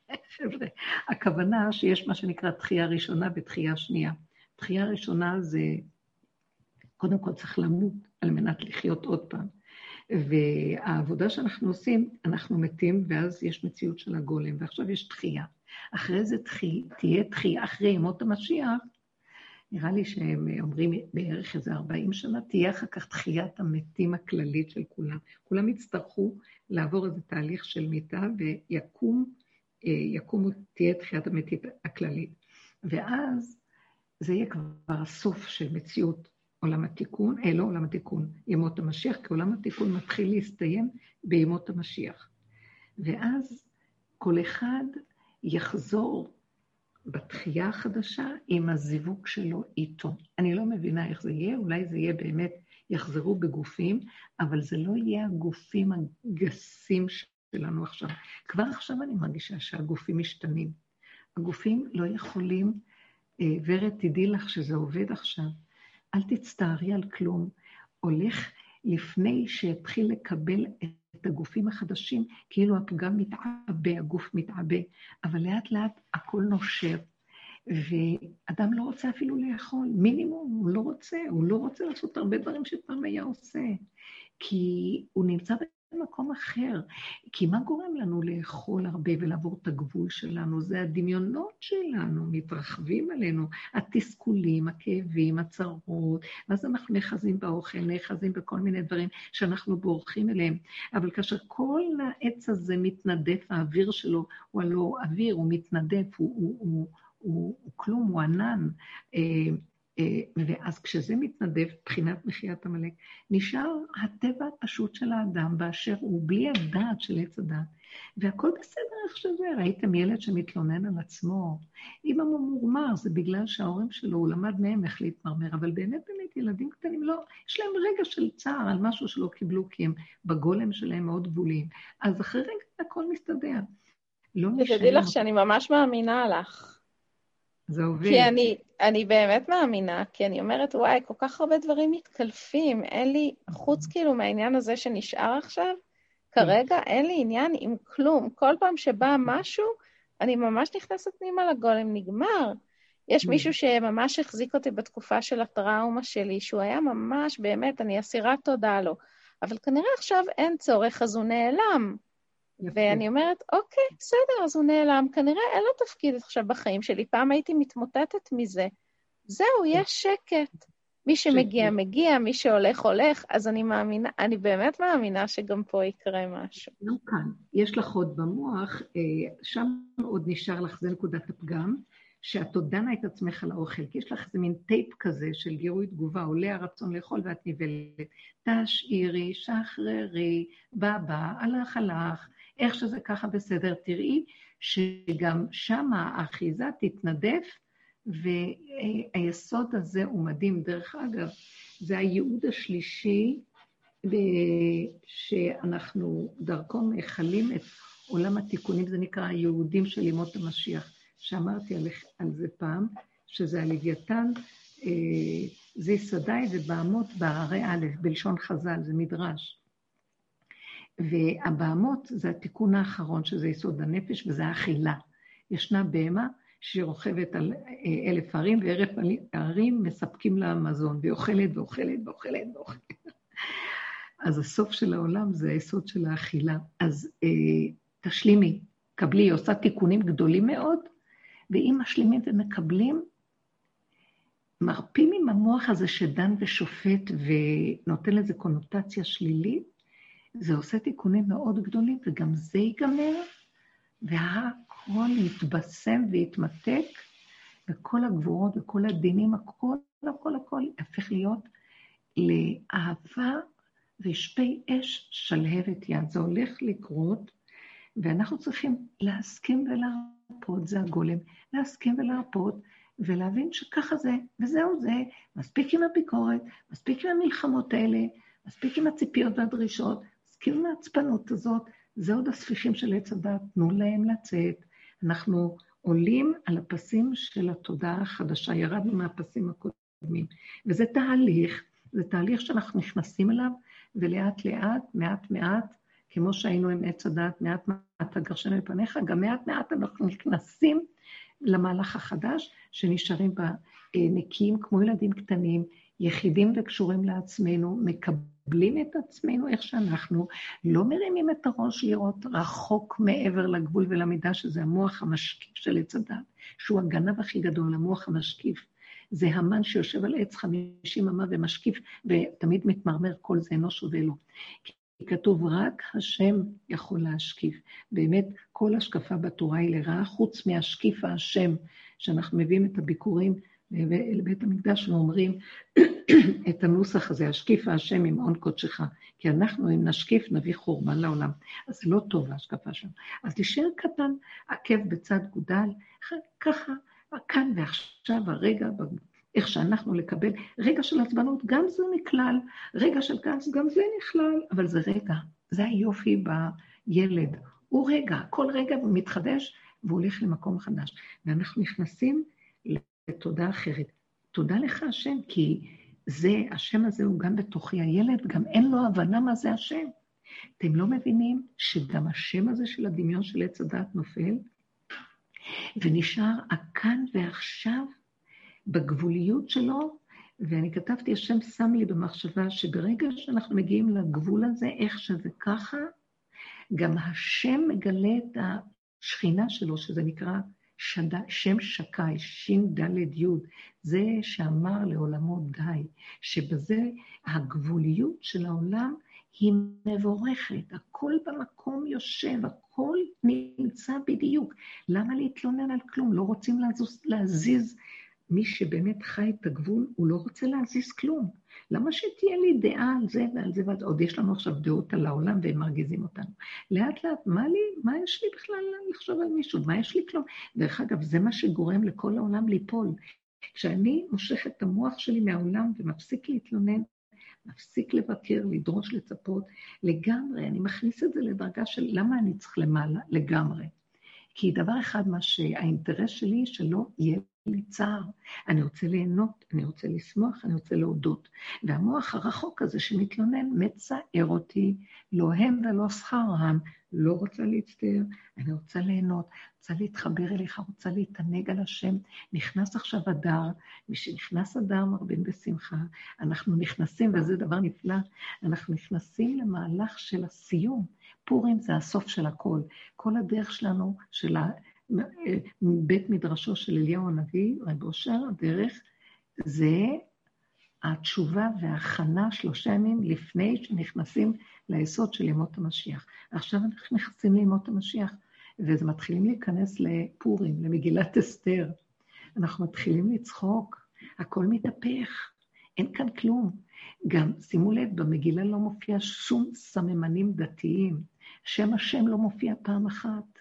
<laughs> הכוונה שיש מה שנקרא תחייה ראשונה ותחייה שנייה. תחייה ראשונה זה, קודם כל צריך למות על מנת לחיות עוד פעם. והעבודה שאנחנו עושים, אנחנו מתים, ואז יש מציאות של הגולם, ועכשיו יש תחייה. אחרי זה תחי, תהיה תחייה, אחרי ימות המשיח, נראה לי שהם אומרים בערך איזה 40 שנה, תהיה אחר כך תחיית המתים הכללית של כולם. כולם יצטרכו לעבור איזה תהליך של מיתה, ויקום, אה, יקום, תהיה תחיית המתים הכללית. ואז זה יהיה כבר הסוף של מציאות עולם התיקון, אה, לא עולם התיקון, ימות המשיח, כי עולם התיקון מתחיל להסתיים בימות המשיח. ואז כל אחד יחזור בתחייה החדשה עם הזיווג שלו איתו. אני לא מבינה איך זה יהיה, אולי זה יהיה באמת, יחזרו בגופים, אבל זה לא יהיה הגופים הגסים שלנו עכשיו. כבר עכשיו אני מרגישה שהגופים משתנים. הגופים לא יכולים ורד, תדעי לך שזה עובד עכשיו. אל תצטערי על כלום. הולך לפני שיתחיל לקבל את הגופים החדשים, כאילו הפגם מתעבה, הגוף מתעבה, אבל לאט לאט הכל נושר. ואדם לא רוצה אפילו לאכול, מינימום, הוא לא רוצה, הוא לא רוצה לעשות הרבה דברים שפעם היה עושה, כי הוא נמצא במקום אחר. כי מה גורם לנו לאכול הרבה ולעבור את הגבול שלנו? זה הדמיונות שלנו, מתרחבים עלינו, התסכולים, הכאבים, הצרות, ואז אנחנו נאחזים באוכל, נאחזים בכל מיני דברים שאנחנו בורחים אליהם. אבל כאשר כל העץ הזה מתנדף, האוויר שלו הוא הלא אוויר, הוא מתנדף, הוא, הוא, הוא, הוא, הוא כלום, הוא ענן. אה, ואז כשזה מתנדב, מבחינת מחיית עמלק, נשאר הטבע הפשוט של האדם באשר הוא, בלי הדעת של עץ הדעת. והכל בסדר איך שזה. ראיתם ילד שמתלונן על עצמו. אם הוא ממורמר, זה בגלל שההורים שלו, הוא למד מהם איך להתמרמר, אבל באמת, באמת, ילדים קטנים לא, יש להם רגע של צער על משהו שלא קיבלו, כי הם בגולם שלהם מאוד גבוליים. אז אחרי רגע הכל מסתדר. לא תדעי לך שאני ממש מאמינה לך. זה עובד. כי אני, אני באמת מאמינה, כי אני אומרת, וואי, כל כך הרבה דברים מתקלפים, אין לי, חוץ כאילו מהעניין הזה שנשאר עכשיו, כרגע אין לי עניין עם כלום. כל פעם שבא משהו, אני ממש נכנסת פנימה לגולם, נגמר. יש מישהו שממש החזיק אותי בתקופה של הטראומה שלי, שהוא היה ממש, באמת, אני אסירת תודה לו. אבל כנראה עכשיו אין צורך, אז הוא נעלם. ואני אומרת, אוקיי, בסדר, אז הוא נעלם, כנראה אין לו תפקיד עכשיו בחיים שלי. פעם הייתי מתמוטטת מזה. זהו, יש שקט. מי שמגיע, מגיע, מי שהולך, הולך, אז אני מאמינה, אני באמת מאמינה שגם פה יקרה משהו. לא כאן, יש לך עוד במוח, אה, שם עוד נשאר לך, זה נקודת הפגם, שאת עוד דנה את עצמך על האוכל, כי יש לך איזה מין טייפ כזה של גירוי תגובה, עולה הרצון לאכול ואת נבלת. תשאירי, שחררי, בא בא, הלך הלך, איך שזה ככה בסדר, תראי שגם שם האחיזה תתנדף, והיסוד הזה הוא מדהים. דרך אגב, זה הייעוד השלישי שאנחנו דרכו מכלים את עולם התיקונים, זה נקרא היהודים של ימות המשיח, שאמרתי על, זה פעם, שזה הלוויתן, אה, זה יסדי ובהמות בהרי א', בלשון חז"ל, זה מדרש. והבהמות זה התיקון האחרון, שזה יסוד הנפש, וזה האכילה. ישנה בהמה שרוכבת על אה, אלף ערים, ואלף ערים מספקים לה מזון, והיא אוכלת ואוכלת ואוכלת ואוכלת. אז הסוף של העולם זה היסוד של האכילה. אז אה, תשלימי, קבלי, היא עושה תיקונים גדולים מאוד, ואם משלימים ומקבלים, מרפים עם המוח הזה שדן ושופט ונותן לזה קונוטציה שלילית, זה עושה תיקונים מאוד גדולים, וגם זה ייגמר, והכל יתבשם ויתמתק, וכל הגבורות וכל הדינים, הכל, הכל, הכל יהפך להיות לאהבה ושפי אש שלהבת יד. זה הולך לקרות, ואנחנו צריכים להסכים ולהרפות, זה הגולם, להסכים ולהרפות, ולהבין שככה זה, וזהו זה, מספיק עם הביקורת, מספיק עם המלחמות האלה, מספיק עם הציפיות והדרישות, מסכים עם העצפנות הזאת, זה עוד הספיחים של עץ הדת, תנו להם לצאת. אנחנו עולים על הפסים של התודעה החדשה, ירדנו מהפסים הקודמים. וזה תהליך, זה תהליך שאנחנו נכנסים אליו, ולאט לאט, מעט מעט, כמו שהיינו עם עץ הדת, מעט מעט הגרשנו מפניך, גם מעט מעט אנחנו נכנסים למהלך החדש, שנשארים בה נקיים כמו ילדים קטנים, יחידים וקשורים לעצמנו, מקבלים את עצמנו איך שאנחנו, לא מרימים את הראש לראות רחוק מעבר לגבול ולמידה, שזה המוח המשקיף של עץ הדת, שהוא הגנב הכי גדול, המוח המשקיף. זה המן שיושב על עץ חמישים אמה ומשקיף, ותמיד מתמרמר, כל זה אינו שווה לו. כי כתוב, רק השם יכול להשקיף. באמת, כל השקפה בתורה היא לרעה, חוץ מהשקיף השם, שאנחנו מביאים את הביקורים לבית המקדש ואומרים <clears throat> את הנוסח הזה, השקיף השם ממעון קודשך, כי אנחנו, אם נשקיף, נביא חורבן לעולם. אז זה לא טוב ההשקפה שם. אז תישאר קטן, עקב בצד גודל, ככה, כאן ועכשיו, הרגע, איך שאנחנו לקבל, רגע של עצבנות, גם זה נכלל, רגע של כעס, גם זה נכלל, אבל זה רגע, זה היופי בילד. הוא רגע, כל רגע הוא מתחדש והוא הולך למקום חדש. ואנחנו נכנסים לתודה אחרת. תודה לך, השם, כי זה, השם הזה הוא גם בתוכי הילד, גם אין לו הבנה מה זה השם. אתם לא מבינים שגם השם הזה של הדמיון של עץ הדעת נופל, ונשאר הכאן ועכשיו בגבוליות שלו, ואני כתבתי, השם שם לי במחשבה שברגע שאנחנו מגיעים לגבול הזה, איך שזה ככה, גם השם מגלה את השכינה שלו, שזה נקרא שד... שם שקי, ש"ד י', זה שאמר לעולמו די, שבזה הגבוליות של העולם היא מבורכת, הכל במקום יושב, הכל נמצא בדיוק. למה להתלונן על כלום? לא רוצים להזוז, להזיז. מי שבאמת חי את הגבול, הוא לא רוצה להזיז כלום. למה שתהיה לי דעה על זה ועל זה ועל זה? עוד יש לנו עכשיו דעות על העולם והם מרגיזים אותנו. לאט לאט, מה לי, מה יש לי בכלל לחשוב על מישהו? מה יש לי כלום? דרך אגב, זה מה שגורם לכל העולם ליפול. כשאני מושך את המוח שלי מהעולם ומפסיק להתלונן, מפסיק לבקר, לדרוש, לצפות, לגמרי, אני מכניס את זה לדרגה של למה אני צריך למעלה, לגמרי. כי דבר אחד, מה שהאינטרס שלי, שלא יהיה לי צער. אני רוצה ליהנות, אני רוצה לשמוח, אני רוצה להודות. והמוח הרחוק הזה שמתלונן, מצער אותי, לא הם ולא שכרם, לא רוצה להצטער, אני רוצה ליהנות, רוצה להתחבר אליך, רוצה להתענג על השם. נכנס עכשיו אדר, משנכנס אדר מרבין בשמחה, אנחנו נכנסים, וזה דבר נפלא, אנחנו נכנסים למהלך של הסיום. פורים זה הסוף של הכל. כל הדרך שלנו, של בית מדרשו של אליהו הנביא, רב אושר, הדרך, זה התשובה וההכנה שלושה ימים לפני שנכנסים ליסוד של ימות המשיח. עכשיו אנחנו נכנסים לימות המשיח, ומתחילים להיכנס לפורים, למגילת אסתר. אנחנו מתחילים לצחוק, הכל מתהפך, אין כאן כלום. גם, שימו לב, במגילה לא מופיע שום סממנים דתיים. שם השם לא מופיע פעם אחת.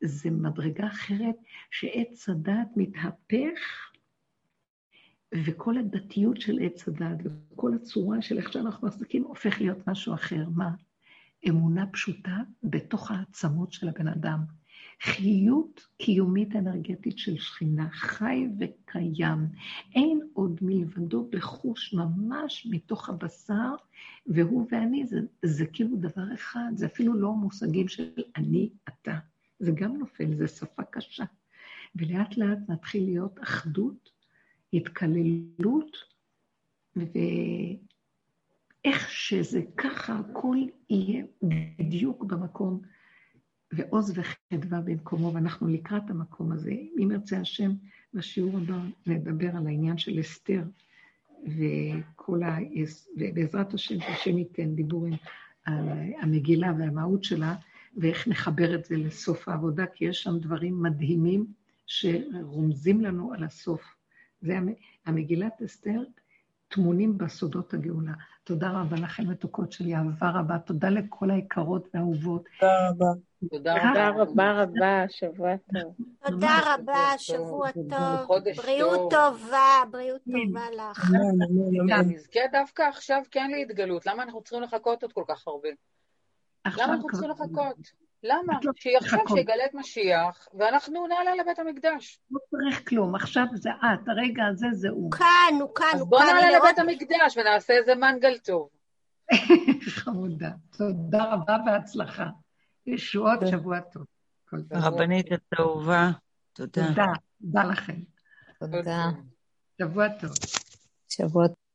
זה מדרגה אחרת שעץ הדת מתהפך, וכל הדתיות של עץ הדת וכל הצורה של איך שאנחנו מחזיקים הופך להיות משהו אחר. מה? אמונה פשוטה בתוך העצמות של הבן אדם. חיות קיומית אנרגטית של שכינה, חי וקיים. אין עוד מלבדו בחוש ממש מתוך הבשר, והוא ואני, זה, זה כאילו דבר אחד, זה אפילו לא מושגים של אני, אתה. זה גם נופל, זו שפה קשה. ולאט לאט נתחיל להיות אחדות, התקללות, ואיך שזה ככה, הכל יהיה בדיוק במקום, ועוז וחדווה במקומו, ואנחנו לקראת המקום הזה. אם ירצה השם, בשיעור הבא נדבר על העניין של אסתר, וכל ה... ובעזרת השם, שהשם ייתן דיבורים על המגילה והמהות שלה, ואיך נחבר את זה לסוף העבודה, כי יש שם דברים מדהימים שרומזים לנו על הסוף. זה המגילת אסתר, טמונים בסודות הגאולה. תודה רבה לכם, מתוקות שלי, אהבה רבה. תודה לכל היקרות והאהובות. תודה רבה. תודה רבה רבה, שבוע טוב. תודה רבה, שבוע טוב. בריאות טובה, בריאות טובה לך. נזכה דווקא עכשיו כן להתגלות. למה אנחנו צריכים לחכות עוד כל כך הרבה? למה אנחנו צריכים לחכות? למה? לא שיחשוב שיגלה את משיח, ואנחנו נעלה לבית המקדש. לא צריך כלום, עכשיו זה את, הרגע הזה זה הוא. כאן, הוא כאן, הוא כאן. אז בוא נעלה לבית המקדש ונעשה איזה מנגל טוב. <laughs> חמודה. תודה רבה והצלחה. ישועות, שבוע טוב. הרבנית אהובה, תודה. תודה, תודה לכם. תודה. שבוע טוב. שבוע טוב.